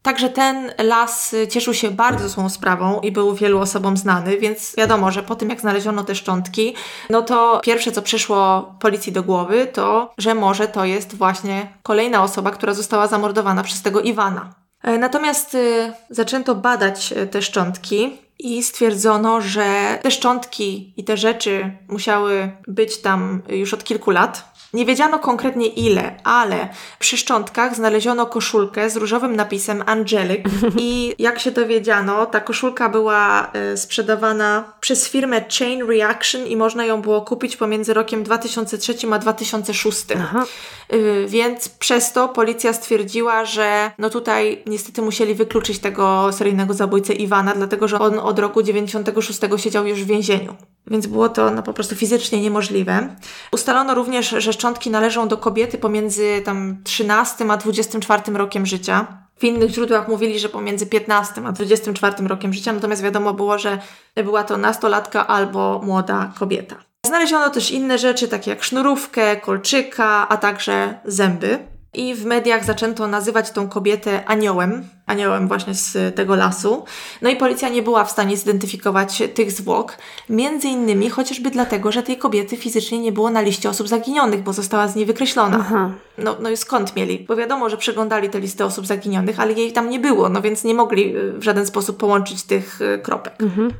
Także ten las cieszył się bardzo złą sprawą i był wielu osobom znany, więc wiadomo, że po tym jak znaleziono te szczątki, no to pierwsze co przyszło policji do głowy to, że może to jest właśnie kolejna osoba, która została zamordowana przez tego Iwana. E, natomiast y, zaczęto badać e, te szczątki i stwierdzono, że te szczątki i te rzeczy musiały być tam już od kilku lat. Nie wiedziano konkretnie ile, ale przy szczątkach znaleziono koszulkę z różowym napisem Angelic i jak się dowiedziano, ta koszulka była e, sprzedawana przez firmę Chain Reaction i można ją było kupić pomiędzy rokiem 2003 a 2006. Aha. E, więc przez to policja stwierdziła, że no tutaj niestety musieli wykluczyć tego seryjnego zabójcę Iwana, dlatego że on od roku 96 siedział już w więzieniu. Więc było to no, po prostu fizycznie niemożliwe. Ustalono również, że szczątki należą do kobiety pomiędzy tam 13 a 24 rokiem życia. W innych źródłach mówili, że pomiędzy 15 a 24 rokiem życia, natomiast wiadomo było, że była to nastolatka albo młoda kobieta. Znaleziono też inne rzeczy, takie jak sznurówkę, kolczyka, a także zęby. I w mediach zaczęto nazywać tą kobietę aniołem, aniołem właśnie z tego lasu. No i policja nie była w stanie zidentyfikować tych zwłok, między innymi chociażby dlatego, że tej kobiety fizycznie nie było na liście osób zaginionych, bo została z niej wykreślona. Aha. No, no i skąd mieli? Bo wiadomo, że przeglądali te listy osób zaginionych, ale jej tam nie było, no więc nie mogli w żaden sposób połączyć tych e, kropek. Mhm.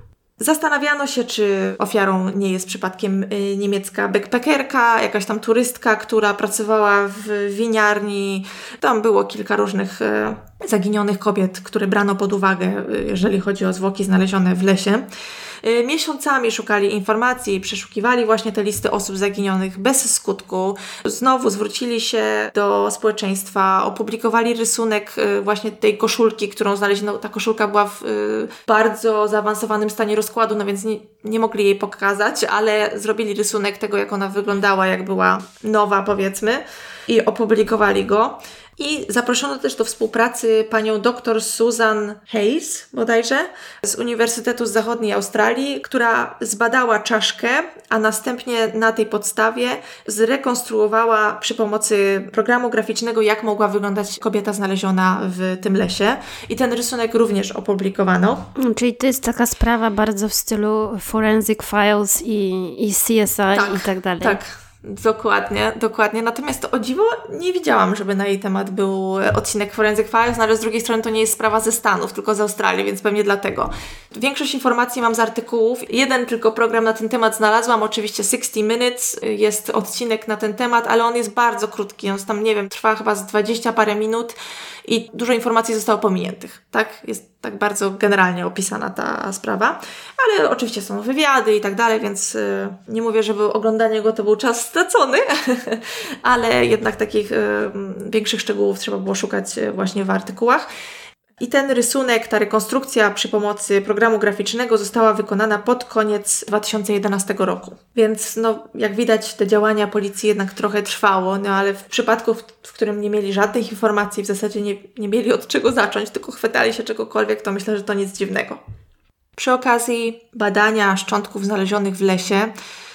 Zastanawiano się, czy ofiarą nie jest przypadkiem y, niemiecka backpackerka, jakaś tam turystka, która pracowała w winiarni. Tam było kilka różnych y, zaginionych kobiet, które brano pod uwagę, y, jeżeli chodzi o zwłoki znalezione w lesie. Y, miesiącami szukali informacji przeszukiwali właśnie te listy osób zaginionych bez skutku. Znowu zwrócili się do społeczeństwa, opublikowali rysunek y, właśnie tej koszulki, którą znaleziono. Ta koszulka była w y, bardzo zaawansowanym stanie rozkładu, no więc nie, nie mogli jej pokazać, ale zrobili rysunek tego, jak ona wyglądała, jak była nowa, powiedzmy, i opublikowali go. I zaproszono też do współpracy panią dr Susan Hayes, bodajże, z Uniwersytetu z Zachodniej Australii, która zbadała czaszkę, a następnie na tej podstawie zrekonstruowała przy pomocy programu graficznego, jak mogła wyglądać kobieta znaleziona w tym lesie. I ten rysunek również opublikowano. Czyli to jest taka sprawa bardzo w stylu Forensic Files i, i CSI tak, i tak dalej. Tak, Dokładnie, dokładnie. Natomiast o dziwo nie widziałam, żeby na jej temat był odcinek Forensic Files, no ale z drugiej strony to nie jest sprawa ze Stanów, tylko z Australii, więc pewnie dlatego. Większość informacji mam z artykułów. Jeden tylko program na ten temat znalazłam, oczywiście 60 Minutes, jest odcinek na ten temat, ale on jest bardzo krótki, on tam, nie wiem, trwa chyba z 20 parę minut i dużo informacji zostało pominiętych, tak? Jest tak bardzo generalnie opisana ta sprawa, ale oczywiście są wywiady i tak dalej, więc y, nie mówię, żeby oglądanie go to był czas stracony, ale jednak takich y, większych szczegółów trzeba było szukać y, właśnie w artykułach. I ten rysunek, ta rekonstrukcja przy pomocy programu graficznego została wykonana pod koniec 2011 roku. Więc no, jak widać, te działania policji jednak trochę trwało, no ale w przypadku, w, w którym nie mieli żadnych informacji, w zasadzie nie, nie mieli od czego zacząć, tylko chwytali się czegokolwiek, to myślę, że to nic dziwnego. Przy okazji badania szczątków znalezionych w lesie,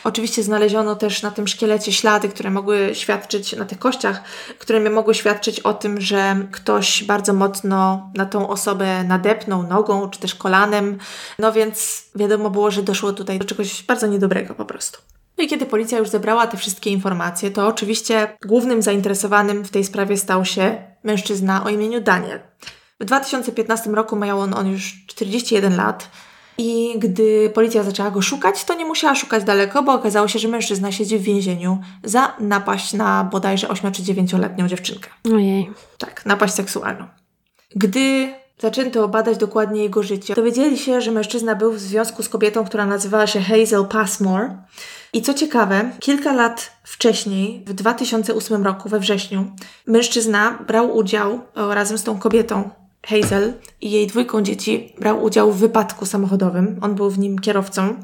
Oczywiście znaleziono też na tym szkielecie ślady, które mogły świadczyć, na tych kościach, które mogły świadczyć o tym, że ktoś bardzo mocno na tą osobę nadepnął nogą czy też kolanem. No więc wiadomo było, że doszło tutaj do czegoś bardzo niedobrego po prostu. No i kiedy policja już zebrała te wszystkie informacje, to oczywiście głównym zainteresowanym w tej sprawie stał się mężczyzna o imieniu Daniel. W 2015 roku miał on, on już 41 lat. I gdy policja zaczęła go szukać, to nie musiała szukać daleko, bo okazało się, że mężczyzna siedzi w więzieniu za napaść na bodajże 8 czy 9-letnią dziewczynkę. Ojej. Tak, napaść seksualną. Gdy zaczęto badać dokładnie jego życie, dowiedzieli się, że mężczyzna był w związku z kobietą, która nazywała się Hazel Passmore. I co ciekawe, kilka lat wcześniej, w 2008 roku, we wrześniu, mężczyzna brał udział razem z tą kobietą Hazel i jej dwójką dzieci brał udział w wypadku samochodowym. On był w nim kierowcą.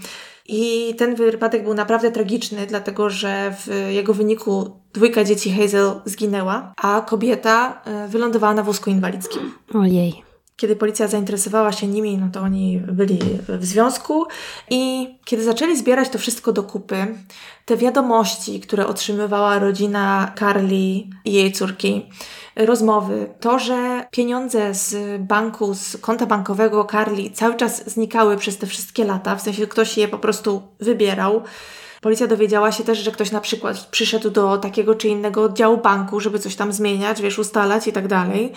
I ten wypadek był naprawdę tragiczny, dlatego że w jego wyniku dwójka dzieci Hazel zginęła, a kobieta e, wylądowała na wózku inwalidzkim. Ojej. Kiedy policja zainteresowała się nimi, no to oni byli w związku i kiedy zaczęli zbierać to wszystko do kupy, te wiadomości, które otrzymywała rodzina Carly i jej córki, rozmowy, to, że pieniądze z banku, z konta bankowego Carly cały czas znikały przez te wszystkie lata, w sensie ktoś je po prostu wybierał. Policja dowiedziała się też, że ktoś na przykład przyszedł do takiego czy innego oddziału banku, żeby coś tam zmieniać, wiesz, ustalać i tak dalej.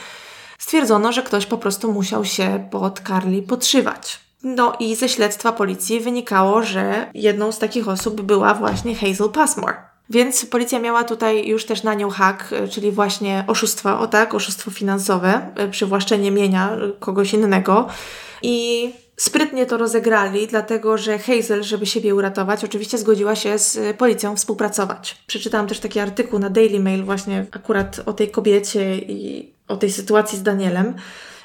Stwierdzono, że ktoś po prostu musiał się pod Carly podszywać. No i ze śledztwa policji wynikało, że jedną z takich osób była właśnie Hazel Passmore. Więc policja miała tutaj już też na nią hak, e, czyli właśnie oszustwo, o tak, oszustwo finansowe, e, przywłaszczenie mienia e, kogoś innego. I sprytnie to rozegrali, dlatego że Hazel, żeby siebie uratować, oczywiście zgodziła się z policją współpracować. Przeczytałam też taki artykuł na Daily Mail właśnie akurat o tej kobiecie i o tej sytuacji z Danielem,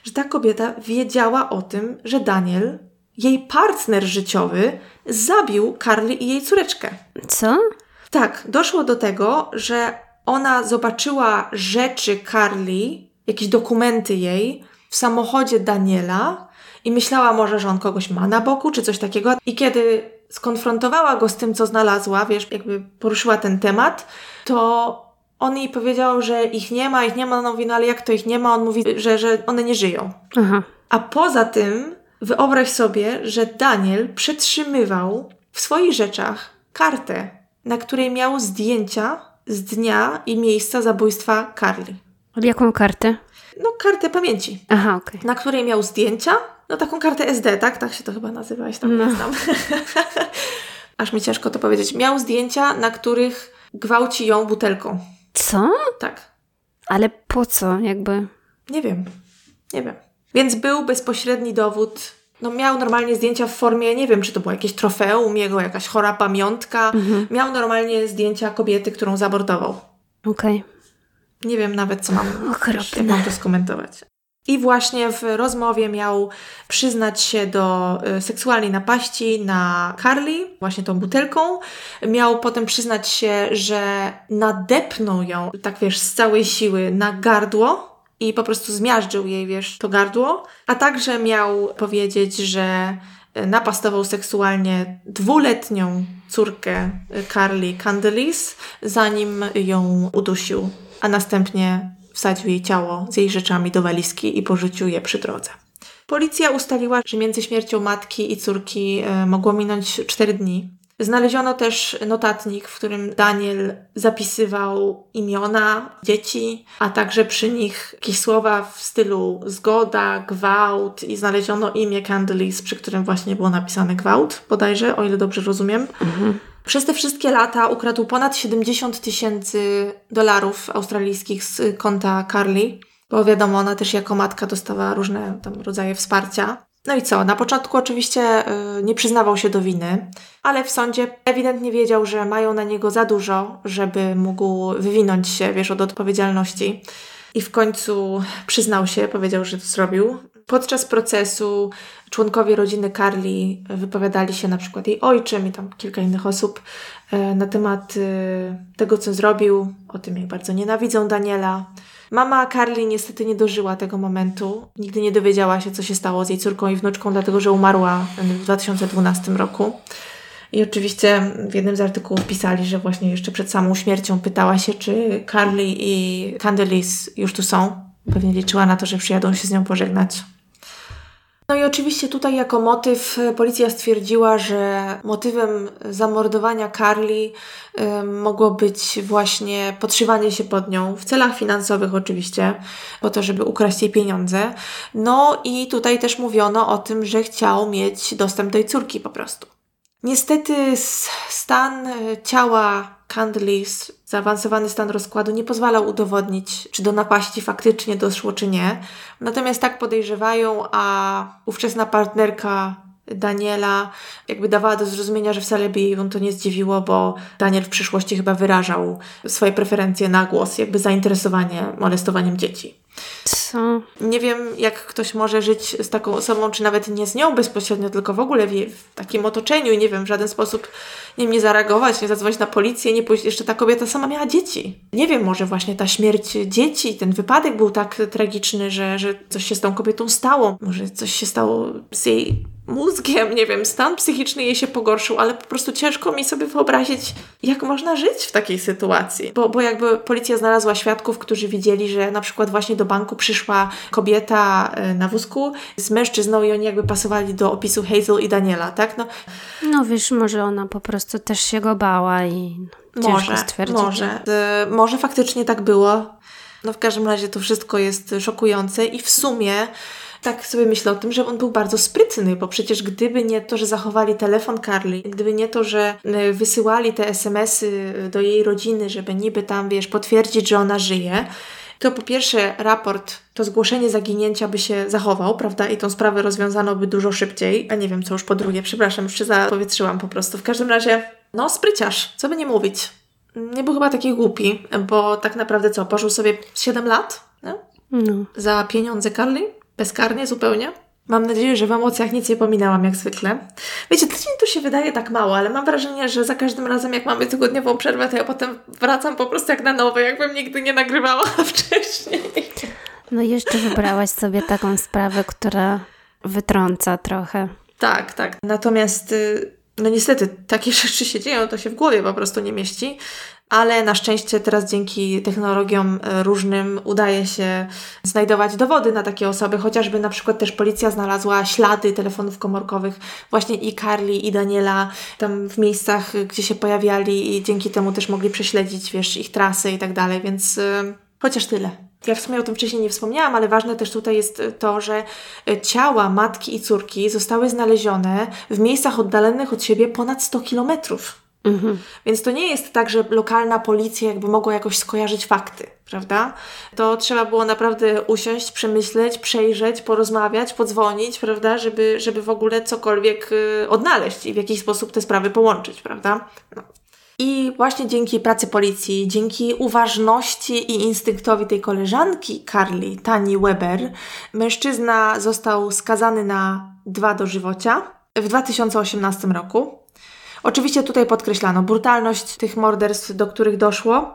że ta kobieta wiedziała o tym, że Daniel, jej partner życiowy, zabił Carly i jej córeczkę. Co? Tak, doszło do tego, że ona zobaczyła rzeczy Carly, jakieś dokumenty jej w samochodzie Daniela i myślała może, że on kogoś ma na boku czy coś takiego. I kiedy skonfrontowała go z tym, co znalazła, wiesz, jakby poruszyła ten temat, to On jej powiedział, że ich nie ma, ich nie ma, ona mówi, no ale jak to ich nie ma? On mówi, że, że one nie żyją. Aha. A poza tym wyobraź sobie, że Daniel przetrzymywał w swoich rzeczach kartę, na której miał zdjęcia z dnia i miejsca zabójstwa Carly. Jaką kartę? No, kartę pamięci, Aha, okej. na której miał zdjęcia, no taką kartę SD, tak? Tak się to chyba nazywa, się tam No. nie znam. Aż mi ciężko to powiedzieć. Miał zdjęcia, na których gwałci ją butelką. Co? Tak. Ale po co? Jakby... Nie wiem. Nie wiem. Więc był bezpośredni dowód. No miał normalnie zdjęcia w formie, nie wiem, czy to było jakieś trofeum, jego jakaś chora pamiątka. Miał normalnie zdjęcia kobiety, którą zabordował. Okej. Nie wiem nawet, co mam, jak mam to skomentować. I właśnie w rozmowie miał przyznać się do y, seksualnej napaści na Carly, właśnie tą butelką. Miał potem przyznać się, że nadepnął ją, tak wiesz, z całej siły na gardło i po prostu zmiażdżył jej, wiesz, to gardło. A także miał powiedzieć, że y, napastował seksualnie dwuletnią córkę y, Carly Candelis, zanim ją udusił, a następnie wsadził jej ciało z jej rzeczami do walizki i porzucił je przy drodze. Policja ustaliła, że między śmiercią matki i córki e, mogło minąć 4 dni. Znaleziono też notatnik, w którym Daniel zapisywał imiona dzieci, a także przy nich jakieś słowa w stylu zgoda, gwałt i znaleziono imię Candelis, przy którym właśnie było napisane gwałt, bodajże, o ile dobrze rozumiem. Przez te wszystkie lata ukradł ponad 70 tysięcy dolarów australijskich z konta Carly, bo wiadomo, ona też jako matka dostała różne tam rodzaje wsparcia. No i co? Na początku oczywiście y, nie przyznawał się do winy, ale w sądzie ewidentnie wiedział, że mają na niego za dużo, żeby mógł wywinąć się, wiesz, od odpowiedzialności. I w końcu przyznał się, powiedział, że to zrobił. Podczas procesu członkowie rodziny Carly wypowiadali się, na przykład jej ojczym i tam kilka innych osób, e, na temat e, tego, co zrobił, o tym, jak bardzo nienawidzą Daniela. Mama Carly niestety nie dożyła tego momentu. Nigdy nie dowiedziała się, co się stało z jej córką i wnuczką, dlatego że umarła w 2012 roku. I oczywiście w jednym z artykułów pisali, że właśnie jeszcze przed samą śmiercią pytała się, czy Carly i Candelis już tu są. Pewnie liczyła na to, że przyjadą się z nią pożegnać. No i oczywiście tutaj jako motyw e, policja stwierdziła, że motywem zamordowania Carly y, mogło być właśnie podszywanie się pod nią, w celach finansowych oczywiście, po to, żeby ukraść jej pieniądze. No i tutaj też mówiono o tym, że chciał mieć dostęp do jej córki po prostu. Niestety stan e, ciała Candelis, zaawansowany stan rozkładu nie pozwalał udowodnić, czy do napaści faktycznie doszło, czy nie. Natomiast tak podejrzewają, a ówczesna partnerka Daniela jakby dawała do zrozumienia, że wcale by jej to nie zdziwiło, bo Daniel w przyszłości chyba wyrażał swoje preferencje na głos, jakby zainteresowanie molestowaniem dzieci. Co? Nie wiem, jak ktoś może żyć z taką osobą, czy nawet nie z nią bezpośrednio, tylko w ogóle w, w takim otoczeniu i nie wiem, w żaden sposób nie, wiem, nie zareagować, nie zadzwonić na policję, nie pójść. Jeszcze ta kobieta sama miała dzieci. Nie wiem, może właśnie ta śmierć dzieci, ten wypadek był tak tragiczny, że, że coś się z tą kobietą stało. Może coś się stało z jej mózgiem, nie wiem, stan psychiczny jej się pogorszył, ale po prostu ciężko mi sobie wyobrazić, jak można żyć w takiej sytuacji. Bo, bo jakby policja znalazła świadków, którzy widzieli, że na przykład właśnie do banku przyszła kobieta e, na wózku z mężczyzną i oni jakby pasowali do opisu Hazel i Daniela, tak? No, No wiesz, może ona po prostu też się go bała i ciężko może, stwierdzić. może. E, może faktycznie tak było. No w każdym razie to wszystko jest szokujące i w sumie tak sobie myślę o tym, że on był bardzo sprytny, bo przecież gdyby nie to, że zachowali telefon Carly, gdyby nie to, że e, wysyłali te SMS-y do jej rodziny, żeby niby tam, wiesz, potwierdzić, że ona żyje, to po pierwsze raport, to zgłoszenie zaginięcia by się zachował, prawda? I tą sprawę rozwiązano by dużo szybciej. A nie wiem, co już po drugie, przepraszam, już się zapowietrzyłam po prostu. W każdym razie, no spryciarz, co by nie mówić. Nie był chyba taki głupi, bo tak naprawdę co, pożył sobie 7 lat? No. za pieniądze Carly? Bezkarnie zupełnie? Mam nadzieję, że w emocjach nic nie pominęłam jak zwykle. Wiecie, tydzień tu się wydaje tak mało, ale mam wrażenie, że za każdym razem jak mamy tygodniową przerwę, to ja potem wracam po prostu jak na nowe, jakbym nigdy nie nagrywała wcześniej. no jeszcze wybrałaś sobie taką sprawę, która wytrąca trochę. Tak, tak. Natomiast y, no niestety takie rzeczy się dzieją, to się w głowie po prostu nie mieści. Ale na szczęście teraz dzięki technologiom e, różnym udaje się znajdować dowody na takie osoby, chociażby na przykład też policja znalazła ślady telefonów komórkowych właśnie i Carly i Daniela tam w miejscach, gdzie się pojawiali i dzięki temu też mogli prześledzić, wiesz, ich trasy i tak dalej, więc yy, chociaż tyle. Ja w sumie o tym wcześniej nie wspomniałam, ale ważne też tutaj jest to, że e, ciała matki i córki zostały znalezione w miejscach oddalonych od siebie ponad 100 kilometrów. Mhm. Więc to nie jest tak, że lokalna policja jakby mogła jakoś skojarzyć fakty, prawda? To trzeba było naprawdę usiąść, przemyśleć, przejrzeć, porozmawiać, podzwonić, prawda? Żeby, żeby w ogóle cokolwiek y, odnaleźć i w jakiś sposób te sprawy połączyć, prawda? No. I właśnie dzięki pracy policji, dzięki uważności i instynktowi tej koleżanki Carly, Tani Weber, mężczyzna został skazany na dwa dożywocia w 2018 roku. Oczywiście tutaj podkreślano brutalność tych morderstw, do których doszło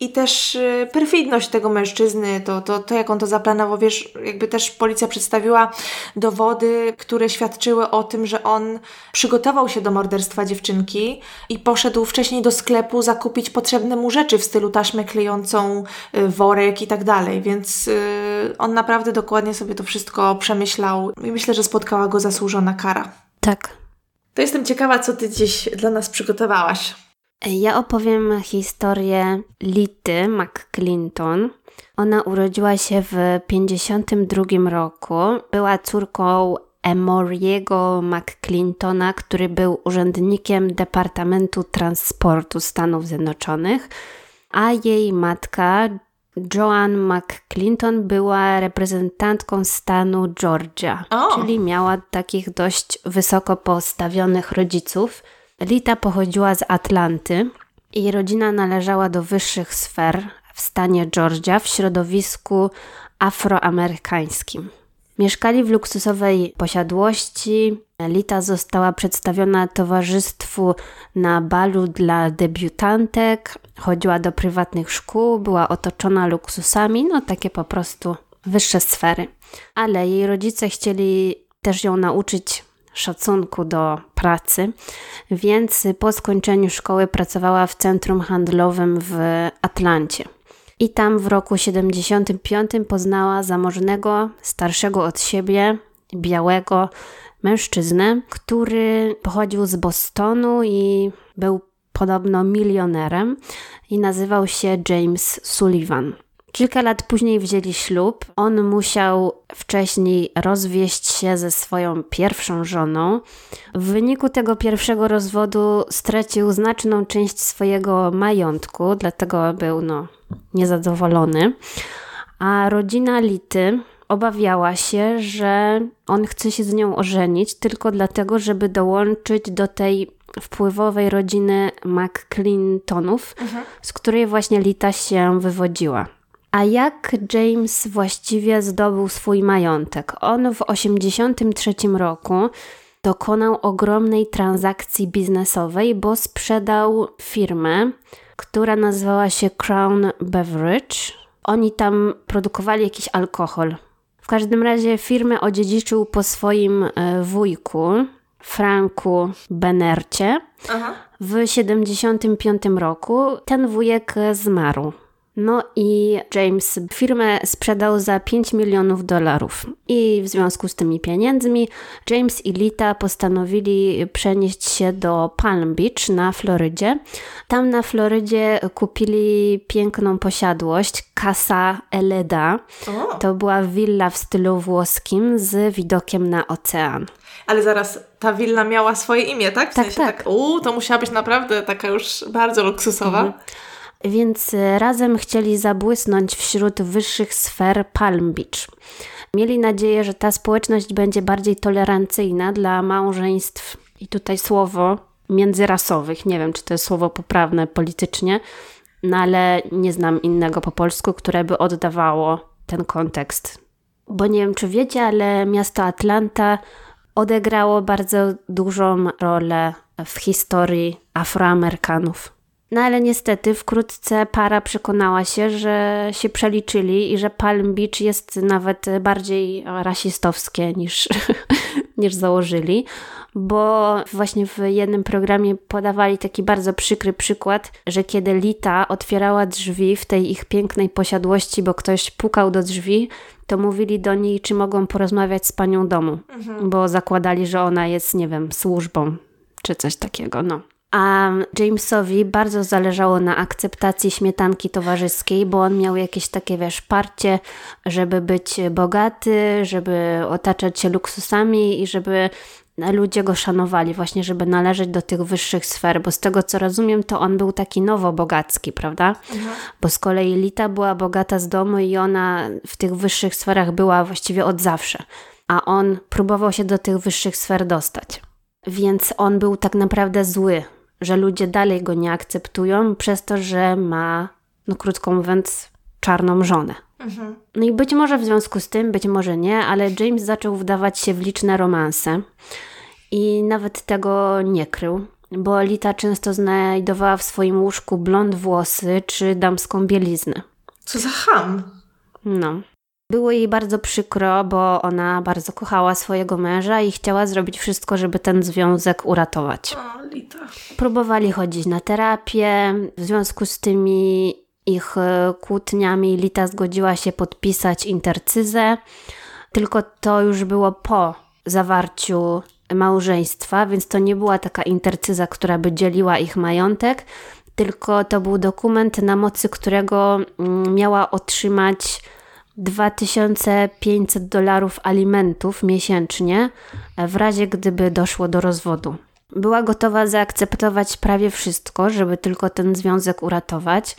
i też y, perfidność tego mężczyzny, to, to, to jak on to zaplanował, wiesz, jakby też policja przedstawiła dowody, które świadczyły o tym, że on przygotował się do morderstwa dziewczynki i poszedł wcześniej do sklepu zakupić potrzebne mu rzeczy w stylu taśmę klejącą, y, worek i tak dalej, więc y, on naprawdę dokładnie sobie to wszystko przemyślał i myślę, że spotkała go zasłużona kara. Tak. To jestem ciekawa, co Ty dziś dla nas przygotowałaś. Ja opowiem historię Lity McClinton. Ona urodziła się w 1952 roku. Była córką Emoriego McClintona, który był urzędnikiem Departamentu Transportu Stanów Zjednoczonych, a jej matka Joan McClinton była reprezentantką stanu Georgia, oh. czyli miała takich dość wysoko postawionych rodziców. Lita pochodziła z Atlanty. Jej rodzina należała do wyższych sfer w stanie Georgia w środowisku afroamerykańskim. Mieszkali w luksusowej posiadłości. Lita została przedstawiona towarzystwu na balu dla debiutantek, chodziła do prywatnych szkół, była otoczona luksusami, no takie po prostu wyższe sfery. Ale jej rodzice chcieli też ją nauczyć szacunku do pracy, więc po skończeniu szkoły pracowała w centrum handlowym w Atlancie. I tam w roku 75 poznała zamożnego, starszego od siebie, białego mężczyznę, który pochodził z Bostonu i był podobno milionerem i nazywał się James Sullivan. Kilka lat później wzięli ślub. On musiał wcześniej rozwieść się ze swoją pierwszą żoną. W wyniku tego pierwszego rozwodu stracił znaczną część swojego majątku, dlatego był no, niezadowolony. A rodzina Lity obawiała się, że on chce się z nią ożenić tylko dlatego, żeby dołączyć do tej wpływowej rodziny McClintonów, mhm. z której właśnie Lita się wywodziła. A jak James właściwie zdobył swój majątek? On w 1983 roku dokonał ogromnej transakcji biznesowej, bo sprzedał firmę, która nazywała się Crown Beverage. Oni tam produkowali jakiś alkohol. W każdym razie firmę odziedziczył po swoim e, wujku, Franku Benercie. Aha. W 1975 roku ten wujek zmarł. No i James firmę sprzedał za 5 milionów dolarów. I w związku z tymi pieniędzmi James i Lita postanowili przenieść się do Palm Beach na Florydzie. Tam na Florydzie kupili piękną posiadłość Casa Eleda. To była willa w stylu włoskim z widokiem na ocean. Ale zaraz, ta willa miała swoje imię, tak? W tak, sensie tak. tak. Uuu, to musiała być naprawdę taka już bardzo luksusowa. Mhm więc e, razem chcieli zabłysnąć wśród wyższych sfer Palm Beach. Mieli nadzieję, że ta społeczność będzie bardziej tolerancyjna dla małżeństw, i tutaj słowo międzyrasowych. Nie wiem, czy to jest słowo poprawne politycznie, no ale nie znam innego po polsku, które by oddawało ten kontekst. Bo nie wiem, czy wiecie, ale miasto Atlanta odegrało bardzo dużą rolę w historii Afroamerykanów. No ale niestety wkrótce para przekonała się, że się przeliczyli i że Palm Beach jest nawet bardziej rasistowskie niż niż założyli, bo właśnie w jednym programie podawali taki bardzo przykry przykład, że kiedy Lita otwierała drzwi w tej ich pięknej posiadłości, bo ktoś pukał do drzwi, to mówili do niej, czy mogą porozmawiać z panią domu, mhm. bo zakładali, że ona jest, nie wiem, służbą czy coś takiego, no. A Jamesowi bardzo zależało na akceptacji śmietanki towarzyskiej, bo on miał jakieś takie, wiesz, parcie, żeby być bogaty, żeby otaczać się luksusami i żeby ludzie go szanowali, właśnie żeby należeć do tych wyższych sfer, bo z tego co rozumiem, to on był taki nowobogacki, prawda? Mhm. Bo z kolei Lita była bogata z domu i ona w tych wyższych sferach była właściwie od zawsze, a on próbował się do tych wyższych sfer dostać. Więc on był tak naprawdę zły, że ludzie dalej go nie akceptują przez to, że ma, no krótko mówiąc, czarną żonę. Mhm. No i być może w związku z tym, być może nie, ale James zaczął wdawać się w liczne romanse i nawet tego nie krył, bo Lita często znajdowała w swoim łóżku blond włosy czy damską bieliznę. Co za ham! No. Było jej bardzo przykro, bo ona bardzo kochała swojego męża i chciała zrobić wszystko, żeby ten związek uratować. O, Lita. Próbowali chodzić na terapię. W związku z tymi ich e, kłótniami Lita zgodziła się podpisać intercyzę, tylko to już było po zawarciu małżeństwa, więc to nie była taka intercyza, która by dzieliła ich majątek, tylko to był dokument, na mocy którego mm, miała otrzymać 2500 dolarów alimentów miesięcznie w razie gdyby doszło do rozwodu. Była gotowa zaakceptować prawie wszystko, żeby tylko ten związek uratować,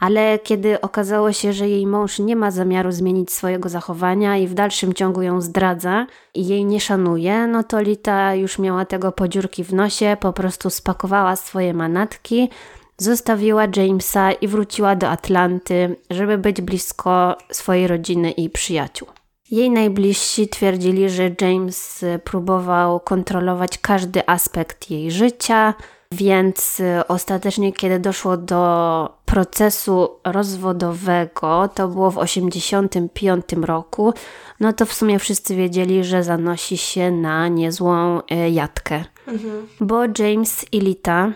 ale kiedy okazało się, że jej mąż nie ma zamiaru zmienić swojego zachowania i w dalszym ciągu ją zdradza i jej nie szanuje, no to Lita już miała tego podziurki w nosie, po prostu spakowała swoje manatki, zostawiła Jamesa i wróciła do Atlanty, żeby być blisko swojej rodziny i przyjaciół. Jej najbliżsi twierdzili, że James próbował kontrolować każdy aspekt jej życia, więc ostatecznie, kiedy doszło do procesu rozwodowego, to było w 1985 roku, no to w sumie wszyscy wiedzieli, że zanosi się na niezłą e, jatkę. Mhm. Bo James i Lita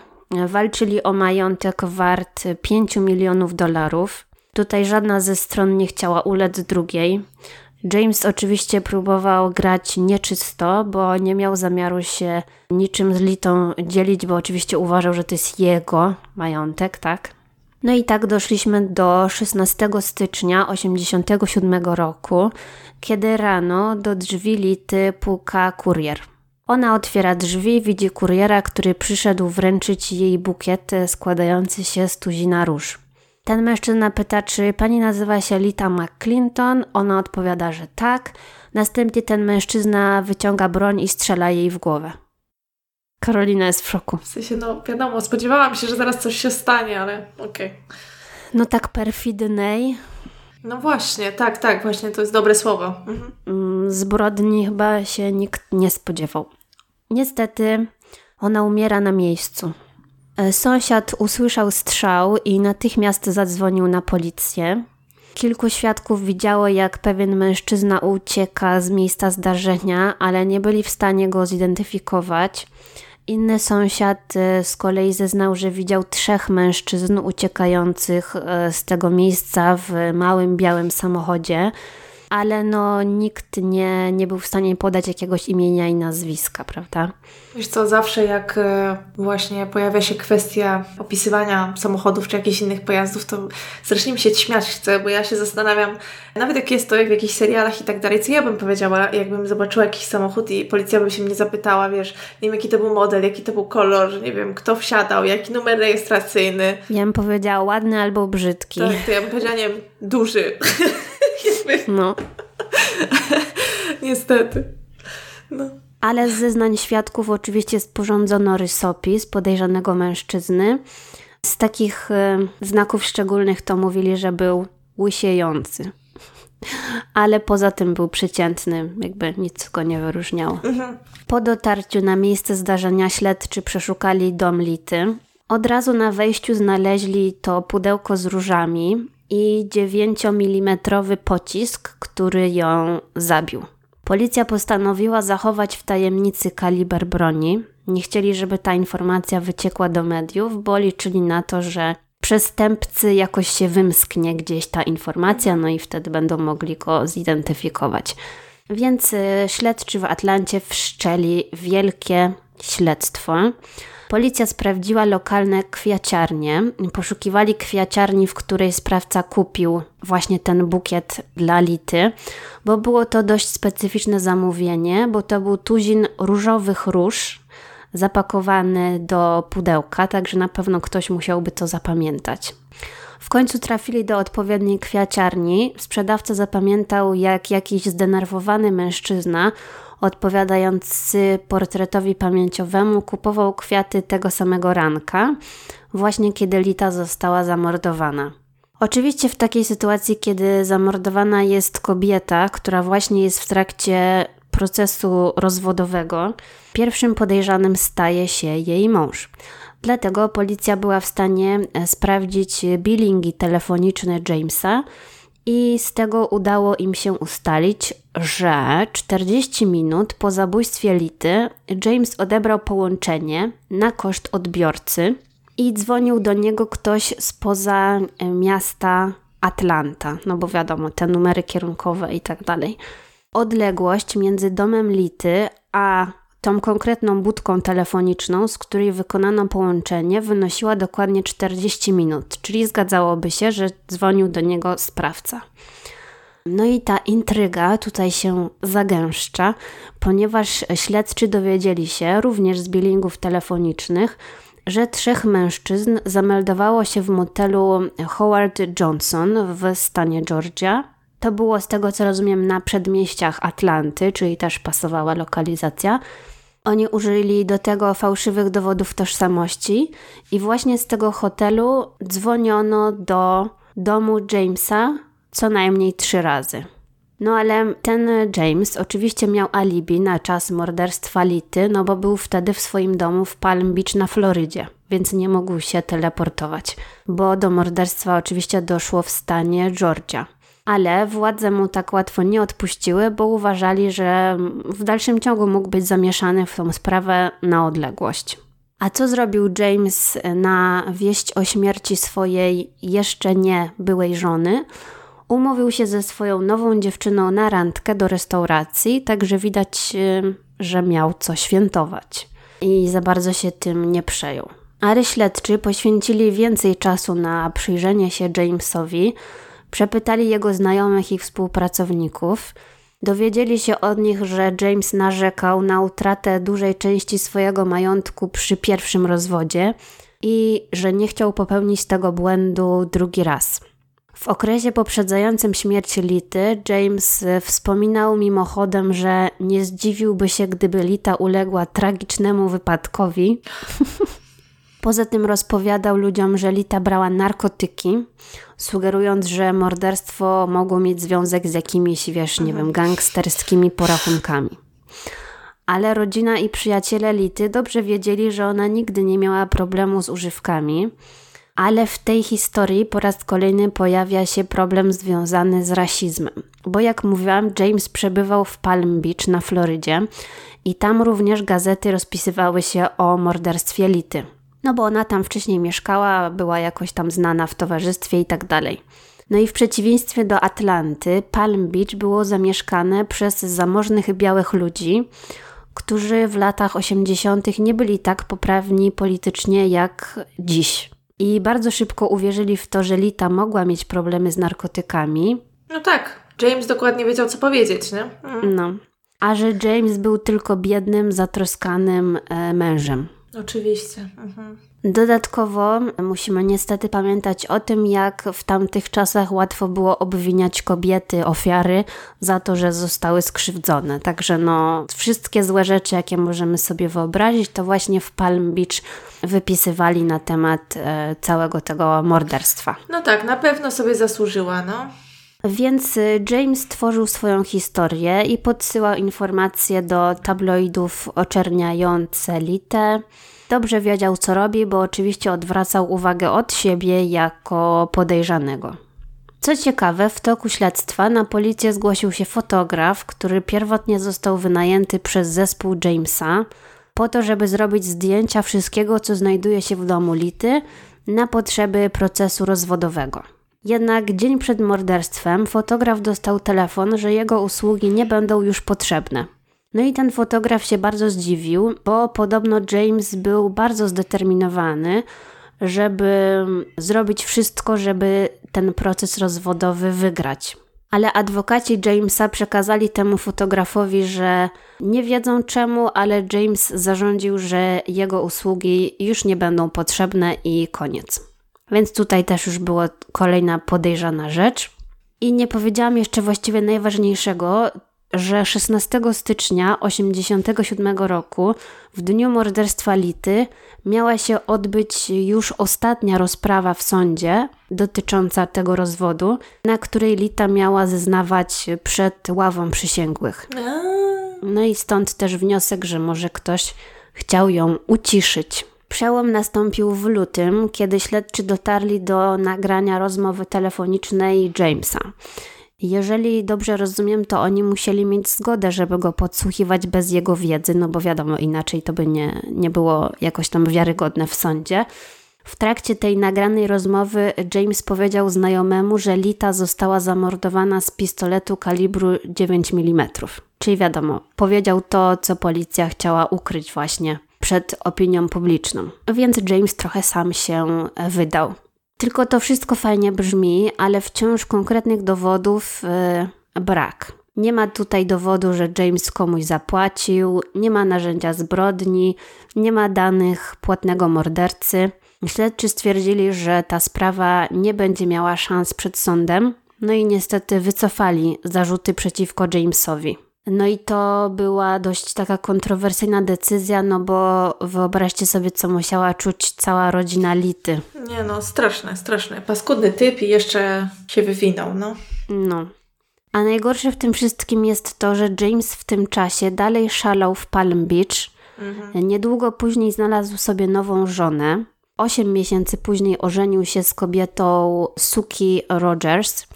walczyli o majątek wart 5 milionów dolarów. Tutaj żadna ze stron nie chciała ulec drugiej. James oczywiście próbował grać nieczysto, bo nie miał zamiaru się niczym z Litą dzielić, bo oczywiście uważał, że to jest jego majątek, tak? No i tak doszliśmy do 16 stycznia 1987 roku, kiedy rano do drzwi Lity puka kurier. Ona otwiera drzwi, widzi kuriera, który przyszedł wręczyć jej bukiet składający się z tuzina róż. Ten mężczyzna pyta, czy pani nazywa się Lita McClinton. Ona odpowiada, że tak. Następnie ten mężczyzna wyciąga broń i strzela jej w głowę. Karolina jest w szoku. W sensie, no wiadomo, spodziewałam się, że zaraz coś się stanie, ale okej. Okay. No tak perfidnej. No właśnie, tak, tak, właśnie to jest dobre słowo. Mhm. Mm, zbrodni chyba się nikt nie spodziewał. Niestety ona umiera na miejscu. E, sąsiad usłyszał strzał i natychmiast zadzwonił na policję. Kilku świadków widziało, jak pewien mężczyzna ucieka z miejsca zdarzenia, ale nie byli w stanie go zidentyfikować. Inny sąsiad e, z kolei zeznał, że widział trzech mężczyzn uciekających e, z tego miejsca w małym białym samochodzie ale no nikt nie, nie był w stanie podać jakiegoś imienia i nazwiska, prawda? Wiesz co, zawsze jak e, właśnie pojawia się kwestia opisywania samochodów czy jakichś innych pojazdów, to strasznie mi się śmiać chce, bo ja się zastanawiam, nawet jak jest to jak w jakichś serialach i tak dalej, co ja bym powiedziała, jakbym zobaczyła jakiś samochód i policja by się mnie zapytała, wiesz, nie wiem jaki to był model, jaki to był kolor, nie wiem kto wsiadał, jaki numer rejestracyjny. Ja bym powiedziała ładny albo brzydki. Tak, to ja bym powiedziała, nie wiem, duży. No. Niestety. No. Ale z zeznań świadków oczywiście sporządzono rysopis podejrzanego mężczyzny. Z takich y, znaków szczególnych to mówili, że był łysiejący. Ale poza tym był przeciętny, jakby nic go nie wyróżniało. Mhm. Po dotarciu na miejsce zdarzenia śledczy przeszukali dom Lity. Od razu na wejściu znaleźli to pudełko z różami i 9 mm pocisk, który ją zabił. Policja postanowiła zachować w tajemnicy kaliber broni. Nie chcieli, żeby ta informacja wyciekła do mediów, bo liczyli na to, że przestępcy jakoś się wymsknie gdzieś ta informacja, no i wtedy będą mogli go zidentyfikować. Więc y, śledczy w Atlancie wszczeli wielkie śledztwo. Policja sprawdziła lokalne kwiaciarnie. Poszukiwali kwiaciarni, w której sprawca kupił właśnie ten bukiet dla Lity, bo było to dość specyficzne zamówienie, bo to był tuzin różowych róż zapakowany do pudełka, także na pewno ktoś musiałby to zapamiętać. W końcu trafili do odpowiedniej kwiaciarni. Sprzedawca zapamiętał, jak jakiś zdenerwowany mężczyzna odpowiadający portretowi pamięciowemu kupował kwiaty tego samego ranka, właśnie kiedy Lita została zamordowana. Oczywiście w takiej sytuacji, kiedy zamordowana jest kobieta, która właśnie jest w trakcie procesu rozwodowego, pierwszym podejrzanym staje się jej mąż. Dlatego policja była w stanie e, sprawdzić billingi telefoniczne Jamesa i z tego udało im się ustalić, że 40 minut po zabójstwie Lity James odebrał połączenie na koszt odbiorcy i dzwonił do niego ktoś spoza e, miasta Atlanta, no bo wiadomo, te numery kierunkowe i tak dalej. Odległość między domem Lity a tą konkretną budką telefoniczną, z której wykonano połączenie, wynosiła dokładnie 40 minut, czyli zgadzałoby się, że dzwonił do niego sprawca. No i ta intryga tutaj się zagęszcza, ponieważ śledczy dowiedzieli się również z billingów telefonicznych, że trzech mężczyzn zameldowało się w motelu Howard Johnson w stanie Georgia. To było z tego co rozumiem na przedmieściach Atlanty, czyli też pasowała lokalizacja. Oni użyli do tego fałszywych dowodów tożsamości i właśnie z tego hotelu dzwoniono do domu Jamesa co najmniej trzy razy. No ale ten James oczywiście miał alibi na czas morderstwa Lity, no bo był wtedy w swoim domu w Palm Beach na Florydzie, więc nie mógł się teleportować, bo do morderstwa oczywiście doszło w stanie Georgia ale władze mu tak łatwo nie odpuściły, bo uważali, że w dalszym ciągu mógł być zamieszany w tą sprawę na odległość. A co zrobił James na wieść o śmierci swojej jeszcze nie byłej żony? Umówił się ze swoją nową dziewczyną na randkę do restauracji, także widać, y, że miał co świętować. I za bardzo się tym nie przejął. Ale śledczy poświęcili więcej czasu na przyjrzenie się Jamesowi, Przepytali jego znajomych i współpracowników. Dowiedzieli się od nich, że James narzekał na utratę dużej części swojego majątku przy pierwszym rozwodzie i że nie chciał popełnić tego błędu drugi raz. W okresie poprzedzającym śmierć Lity, James wspominał mimochodem, że nie zdziwiłby się, gdyby Lita uległa tragicznemu wypadkowi. Poza tym rozpowiadał ludziom, że Lita brała narkotyki, sugerując, że morderstwo mogło mieć związek z jakimiś, wiesz, nie wiem, gangsterskimi porachunkami. Ale rodzina i przyjaciele Lity dobrze wiedzieli, że ona nigdy nie miała problemu z używkami, ale w tej historii po raz kolejny pojawia się problem związany z rasizmem. Bo jak mówiłam, James przebywał w Palm Beach na Florydzie i tam również gazety rozpisywały się o morderstwie Lity no bo ona tam wcześniej mieszkała, była jakoś tam znana w towarzystwie i tak dalej. No i w przeciwieństwie do Atlanty, Palm Beach było zamieszkane przez zamożnych białych ludzi, którzy w latach 80. nie byli tak poprawni politycznie jak dziś. I bardzo szybko uwierzyli w to, że Lita mogła mieć problemy z narkotykami. No tak, James dokładnie wiedział, co powiedzieć, nie? Mm. No. A że James był tylko biednym, zatroskanym e, mężem. Oczywiście. Mhm. Dodatkowo musimy niestety pamiętać o tym, jak w tamtych czasach łatwo było obwiniać kobiety, ofiary za to, że zostały skrzywdzone. Także no, wszystkie złe rzeczy, jakie możemy sobie wyobrazić, to właśnie w Palm Beach wypisywali na temat e, całego tego morderstwa. No tak, na pewno sobie zasłużyła, no. Więc y, James tworzył swoją historię i podsyłał informacje do tabloidów oczerniające Litę. Dobrze wiedział, co robi, bo oczywiście odwracał uwagę od siebie jako podejrzanego. Co ciekawe, w toku śledztwa na policję zgłosił się fotograf, który pierwotnie został wynajęty przez zespół Jamesa po to, żeby zrobić zdjęcia wszystkiego, co znajduje się w domu Lity na potrzeby procesu rozwodowego. Jednak dzień przed morderstwem fotograf dostał telefon, że jego usługi nie będą już potrzebne. No i ten fotograf się bardzo zdziwił, bo podobno James był bardzo zdeterminowany, żeby zrobić wszystko, żeby ten proces rozwodowy wygrać. Ale adwokaci Jamesa przekazali temu fotografowi, że nie wiedzą czemu, ale James zarządził, że jego usługi już nie będą potrzebne i koniec. Więc tutaj też już była kolejna podejrzana rzecz. I nie powiedziałam jeszcze właściwie najważniejszego, że 16 stycznia 1987 roku, w dniu morderstwa Lity, miała się odbyć już ostatnia rozprawa w sądzie dotycząca tego rozwodu, na której Lita miała zeznawać przed ławą przysięgłych. No i stąd też wniosek, że może ktoś chciał ją uciszyć. Przełom nastąpił w lutym, kiedy śledczy dotarli do nagrania rozmowy telefonicznej Jamesa. Jeżeli dobrze rozumiem, to oni musieli mieć zgodę, żeby go podsłuchiwać bez jego wiedzy, no bo wiadomo, inaczej to by nie, nie było jakoś tam wiarygodne w sądzie. W trakcie tej nagranej rozmowy James powiedział znajomemu, że Lita została zamordowana z pistoletu kalibru 9 mm. Czyli wiadomo, powiedział to, co policja chciała ukryć właśnie przed opinią publiczną. Więc James trochę sam się wydał. Tylko to wszystko fajnie brzmi, ale wciąż konkretnych dowodów yy, brak. Nie ma tutaj dowodu, że James komuś zapłacił, nie ma narzędzia zbrodni, nie ma danych płatnego mordercy. Śledczy stwierdzili, że ta sprawa nie będzie miała szans przed sądem, no i niestety wycofali zarzuty przeciwko Jamesowi. No i to była dość taka kontrowersyjna decyzja, no bo wyobraźcie sobie, co musiała czuć cała rodzina Lity. Nie no, straszne, straszne. Paskudny typ i jeszcze się wywinął, no. No. A najgorsze w tym wszystkim jest to, że James w tym czasie dalej szalał w Palm Beach. Mhm. Niedługo później znalazł sobie nową żonę. Osiem miesięcy później ożenił się z kobietą Suki Rogers.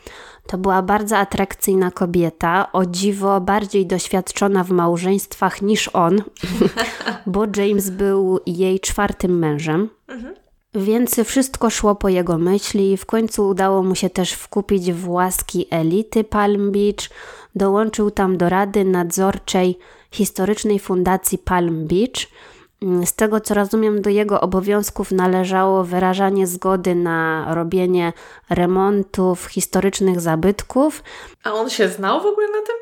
To była bardzo atrakcyjna kobieta, o dziwo bardziej doświadczona w małżeństwach niż on, bo James był jej czwartym mężem. Mhm. Więc wszystko szło po jego myśli w końcu udało mu się też wkupić w łaski elity Palm Beach. Dołączył tam do rady nadzorczej historycznej fundacji Palm Beach – z tego co rozumiem, do jego obowiązków należało wyrażanie zgody na robienie remontów historycznych zabytków. A on się znał w ogóle na tym?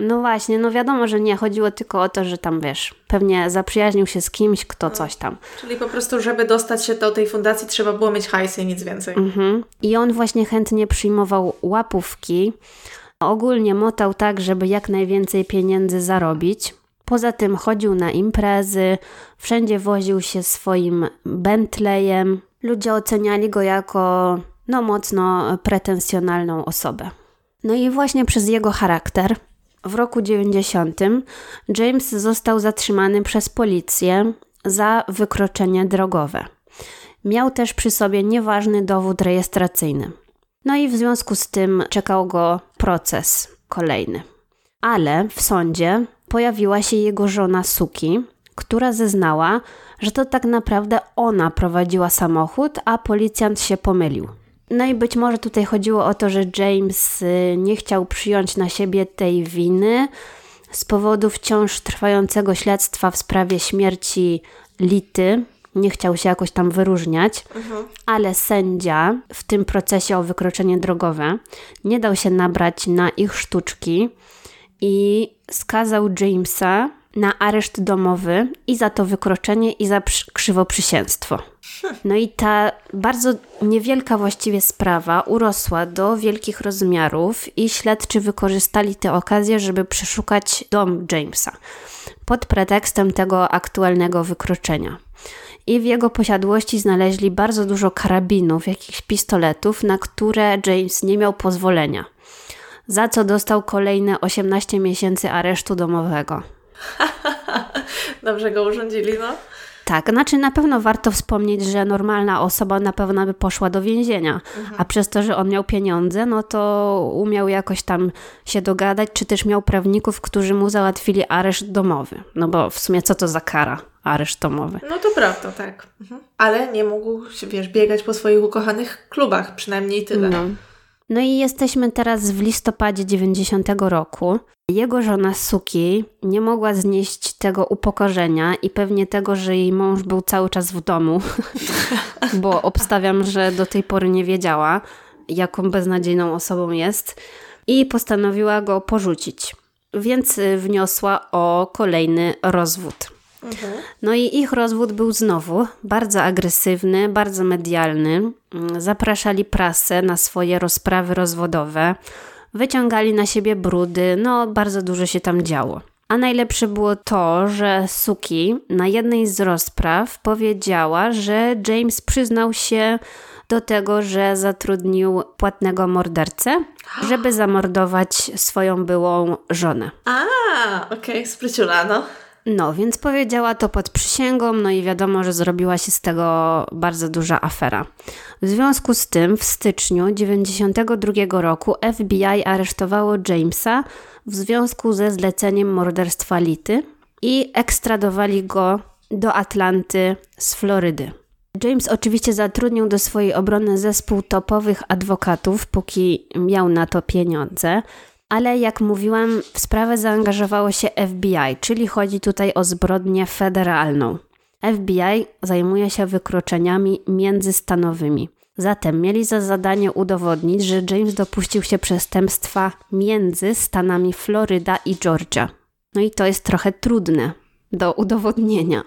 No właśnie, no wiadomo, że nie chodziło tylko o to, że tam wiesz, pewnie zaprzyjaźnił się z kimś, kto coś tam. Czyli po prostu, żeby dostać się do tej fundacji, trzeba było mieć hajsy i nic więcej. Mhm. I on właśnie chętnie przyjmował łapówki. Ogólnie motał tak, żeby jak najwięcej pieniędzy zarobić. Poza tym chodził na imprezy, wszędzie woził się swoim Bentleyem. Ludzie oceniali go jako no mocno pretensjonalną osobę. No i właśnie przez jego charakter w roku 90 James został zatrzymany przez policję za wykroczenie drogowe. Miał też przy sobie nieważny dowód rejestracyjny. No i w związku z tym czekał go proces kolejny. Ale w sądzie pojawiła się jego żona Suki, która zeznała, że to tak naprawdę ona prowadziła samochód, a policjant się pomylił. No i być może tutaj chodziło o to, że James y, nie chciał przyjąć na siebie tej winy z powodu wciąż trwającego śledztwa w sprawie śmierci Lity. Nie chciał się jakoś tam wyróżniać, mhm. ale sędzia w tym procesie o wykroczenie drogowe nie dał się nabrać na ich sztuczki i skazał Jamesa na areszt domowy i za to wykroczenie i za krzywoprzysięstwo. No i ta bardzo niewielka właściwie sprawa urosła do wielkich rozmiarów i śledczy wykorzystali tę okazję, żeby przeszukać dom Jamesa pod pretekstem tego aktualnego wykroczenia. I w jego posiadłości znaleźli bardzo dużo karabinów, jakichś pistoletów, na które James nie miał pozwolenia za co dostał kolejne 18 miesięcy aresztu domowego. Dobrze go urządzili, no. Tak, znaczy na pewno warto wspomnieć, że normalna osoba na pewno by poszła do więzienia, mhm. a przez to, że on miał pieniądze, no to umiał jakoś tam się dogadać, czy też miał prawników, którzy mu załatwili areszt domowy. No bo w sumie co to za kara? Areszt domowy. No to prawda, tak. Mhm. Ale nie mógł, wiesz, biegać po swoich ukochanych klubach, przynajmniej tyle. No. No i jesteśmy teraz w listopadzie 90 roku. Jego żona Suki nie mogła znieść tego upokorzenia i pewnie tego, że jej mąż był cały czas w domu, bo obstawiam, że do tej pory nie wiedziała, jaką beznadziejną osobą jest, i postanowiła go porzucić. Więc wniosła o kolejny rozwód. No i ich rozwód był znowu bardzo agresywny, bardzo medialny. Zapraszali prasę na swoje rozprawy rozwodowe, wyciągali na siebie brudy, no bardzo dużo się tam działo. A najlepsze było to, że Suki na jednej z rozpraw powiedziała, że James przyznał się do tego, że zatrudnił płatnego mordercę, żeby zamordować swoją byłą żonę. A, okej, okay, spryciula, no, więc powiedziała to pod przysięgą, no i wiadomo, że zrobiła się z tego bardzo duża afera. W związku z tym w styczniu 1992 roku FBI aresztowało Jamesa w związku ze zleceniem morderstwa Lity i ekstradowali go do Atlanty z Florydy. James oczywiście zatrudnił do swojej obrony zespół topowych adwokatów, póki miał na to pieniądze ale jak mówiłam, w sprawę zaangażowało się FBI, czyli chodzi tutaj o zbrodnię federalną. FBI zajmuje się wykroczeniami międzystanowymi. Zatem mieli za zadanie udowodnić, że James dopuścił się przestępstwa między stanami Floryda i Georgia. No i to jest trochę trudne do udowodnienia.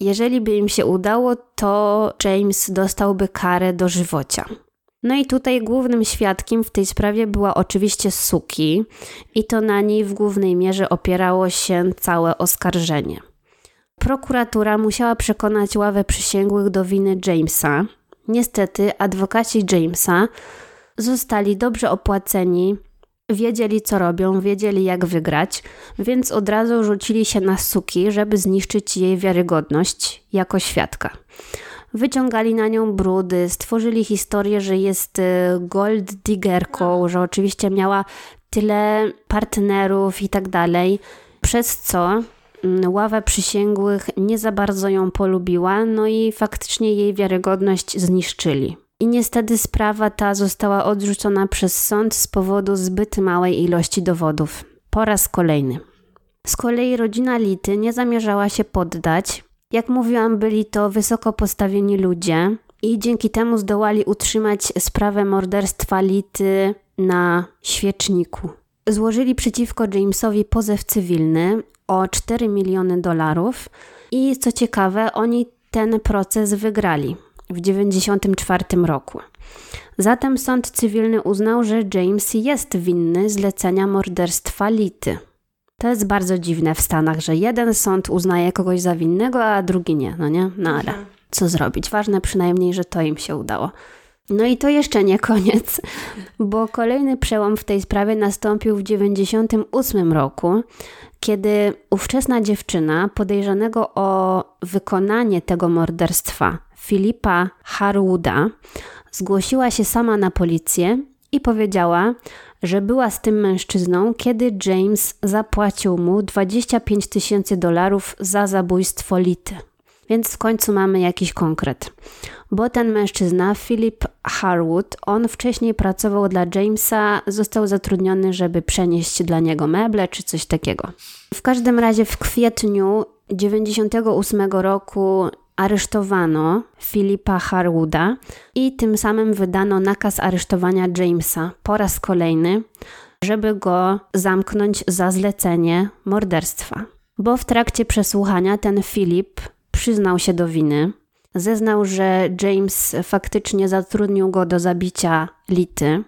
Jeżeli by im się udało, to James dostałby karę dożywocia. No i tutaj głównym świadkiem w tej sprawie była oczywiście Suki i to na niej w głównej mierze opierało się całe oskarżenie. Prokuratura musiała przekonać ławę przysięgłych do winy Jamesa. Niestety adwokaci Jamesa zostali dobrze opłaceni, wiedzieli co robią, wiedzieli jak wygrać, więc od razu rzucili się na Suki, żeby zniszczyć jej wiarygodność jako świadka wyciągali na nią brudy, stworzyli historię, że jest y, gold diggerką, że oczywiście miała tyle partnerów i tak dalej, przez co mm, ława przysięgłych nie za bardzo ją polubiła, no i faktycznie jej wiarygodność zniszczyli. I niestety sprawa ta została odrzucona przez sąd z powodu zbyt małej ilości dowodów. Po raz kolejny. Z kolei rodzina Lity nie zamierzała się poddać jak mówiłam, byli to wysoko postawieni ludzie i dzięki temu zdołali utrzymać sprawę morderstwa Lity na świeczniku. Złożyli przeciwko Jamesowi pozew cywilny o 4 miliony dolarów i co ciekawe, oni ten proces wygrali w 1994 roku. Zatem sąd cywilny uznał, że James jest winny zlecenia morderstwa Lity. To jest bardzo dziwne w Stanach, że jeden sąd uznaje kogoś za winnego, a drugi nie, no nie? No ale mhm. co zrobić? Ważne przynajmniej, że to im się udało. No i to jeszcze nie koniec, bo kolejny przełom w tej sprawie nastąpił w 1998 roku, kiedy ówczesna dziewczyna podejrzanego o wykonanie tego morderstwa, Filipa Harwooda, zgłosiła się sama na policję i powiedziała, że była z tym mężczyzną, kiedy James zapłacił mu 25 tysięcy dolarów za zabójstwo Lity. Więc w końcu mamy jakiś konkret. Bo ten mężczyzna, Philip Harwood, on wcześniej pracował dla Jamesa, został zatrudniony, żeby przenieść dla niego meble czy coś takiego. W każdym razie w kwietniu 98 roku aresztowano Filipa Harwooda i tym samym wydano nakaz aresztowania Jamesa po raz kolejny, żeby go zamknąć za zlecenie morderstwa. Bo w trakcie przesłuchania ten Filip przyznał się do winy. Zeznał, że James faktycznie zatrudnił go do zabicia Lity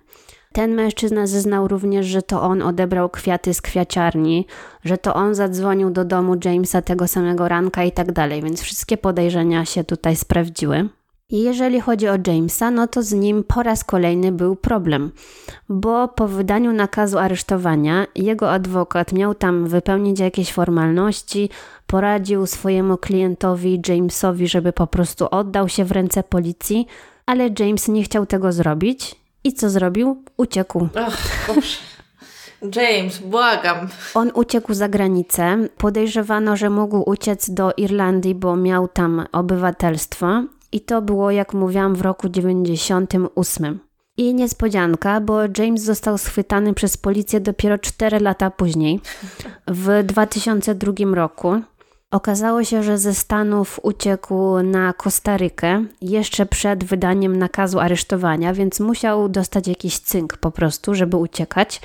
ten mężczyzna zeznał również, że to on odebrał kwiaty z kwiaciarni, że to on zadzwonił do domu Jamesa tego samego ranka i tak dalej, więc wszystkie podejrzenia się tutaj sprawdziły. I jeżeli chodzi o Jamesa, no to z nim po raz kolejny był problem, bo po wydaniu nakazu aresztowania jego adwokat miał tam wypełnić jakieś formalności, poradził swojemu klientowi Jamesowi, żeby po prostu oddał się w ręce policji, ale James nie chciał tego zrobić i co zrobił? Uciekł. Ach, Boże. James, błagam. On uciekł za granicę. Podejrzewano, że mógł uciec do Irlandii, bo miał tam obywatelstwo. I to było, jak mówiłam, w roku 98. I niespodzianka, bo James został schwytany przez policję dopiero 4 lata później, w 2002 roku. Okazało się, że ze Stanów uciekł na Kostarykę jeszcze przed wydaniem nakazu aresztowania, więc musiał dostać jakiś cynk po prostu, żeby uciekać.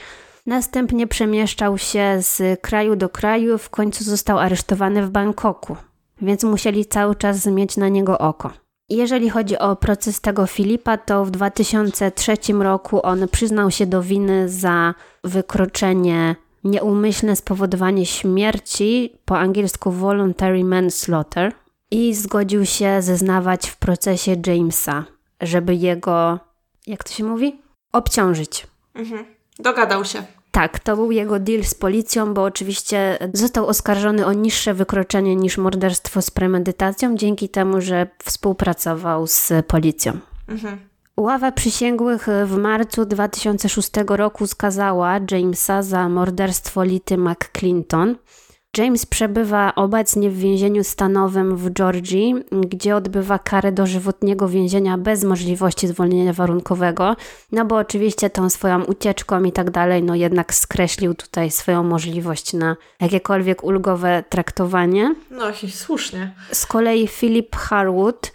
Następnie przemieszczał się z kraju do kraju, w końcu został aresztowany w Bangkoku, więc musieli cały czas mieć na niego oko. Jeżeli chodzi o proces tego Filipa, to w 2003 roku on przyznał się do winy za wykroczenie nieumyślne spowodowanie śmierci, po angielsku voluntary manslaughter, i zgodził się zeznawać w procesie Jamesa, żeby jego, jak to się mówi? Obciążyć. Mhm. Dogadał się. Tak, to był jego deal z policją, bo oczywiście został oskarżony o niższe wykroczenie niż morderstwo z premedytacją, dzięki temu, że współpracował z policją. Mhm. Ława przysięgłych w marcu 2006 roku skazała Jamesa za morderstwo Lity McClinton. James przebywa obecnie w więzieniu stanowym w Georgii, gdzie odbywa karę dożywotniego więzienia bez możliwości zwolnienia warunkowego, no bo oczywiście tą swoją ucieczką i tak dalej, no jednak skreślił tutaj swoją możliwość na jakiekolwiek ulgowe traktowanie. No i słusznie. Z kolei Philip Harwood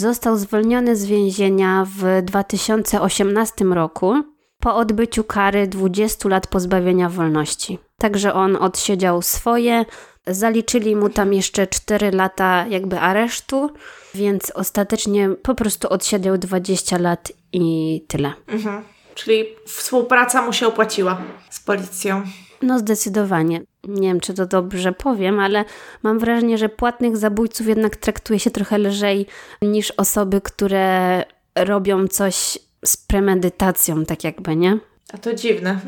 został zwolniony z więzienia w 2018 roku po odbyciu kary 20 lat pozbawienia wolności. Także on odsiedział swoje, zaliczyli mu tam jeszcze 4 lata jakby aresztu, więc ostatecznie po prostu odsiedział 20 lat i tyle. Mhm. Czyli współpraca mu się opłaciła z policją. No zdecydowanie. Nie wiem, czy to dobrze powiem, ale mam wrażenie, że płatnych zabójców jednak traktuje się trochę lżej niż osoby, które robią coś z premedytacją, tak jakby, nie? A to dziwne.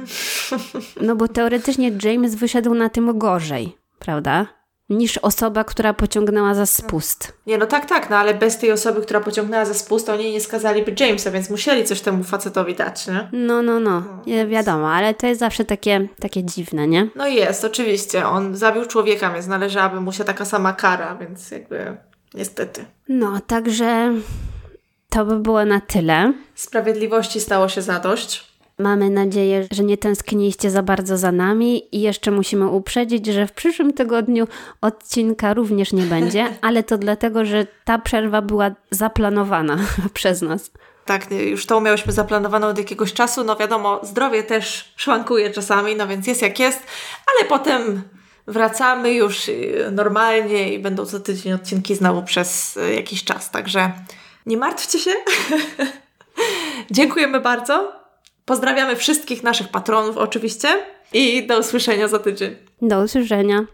No bo teoretycznie James wyszedł na tym gorzej, prawda? Niż osoba, która pociągnęła za spust. Nie, no tak, tak, no ale bez tej osoby, która pociągnęła za spust, oni nie skazaliby Jamesa, więc musieli coś temu facetowi dać, nie? No, no, no, nie wiadomo, ale to jest zawsze takie, takie dziwne, nie? No jest, oczywiście. On zabił człowieka, więc należałaby mu się taka sama kara, więc jakby niestety. No, także to by było na tyle. Sprawiedliwości stało się zadość. Mamy nadzieję, że nie tęskniliście za bardzo za nami i jeszcze musimy uprzedzić, że w przyszłym tygodniu odcinka również nie będzie, ale to dlatego, że ta przerwa była zaplanowana przez nas. Tak, już to miałyśmy zaplanowane od jakiegoś czasu. No wiadomo, zdrowie też szwankuje czasami, no więc jest jak jest, ale potem wracamy już y, normalnie i będą co tydzień odcinki znowu przez y, jakiś czas. Także nie martwcie się. Dziękujemy bardzo. Pozdrawiamy wszystkich naszych patronów oczywiście i do usłyszenia za tydzień. Do usłyszenia.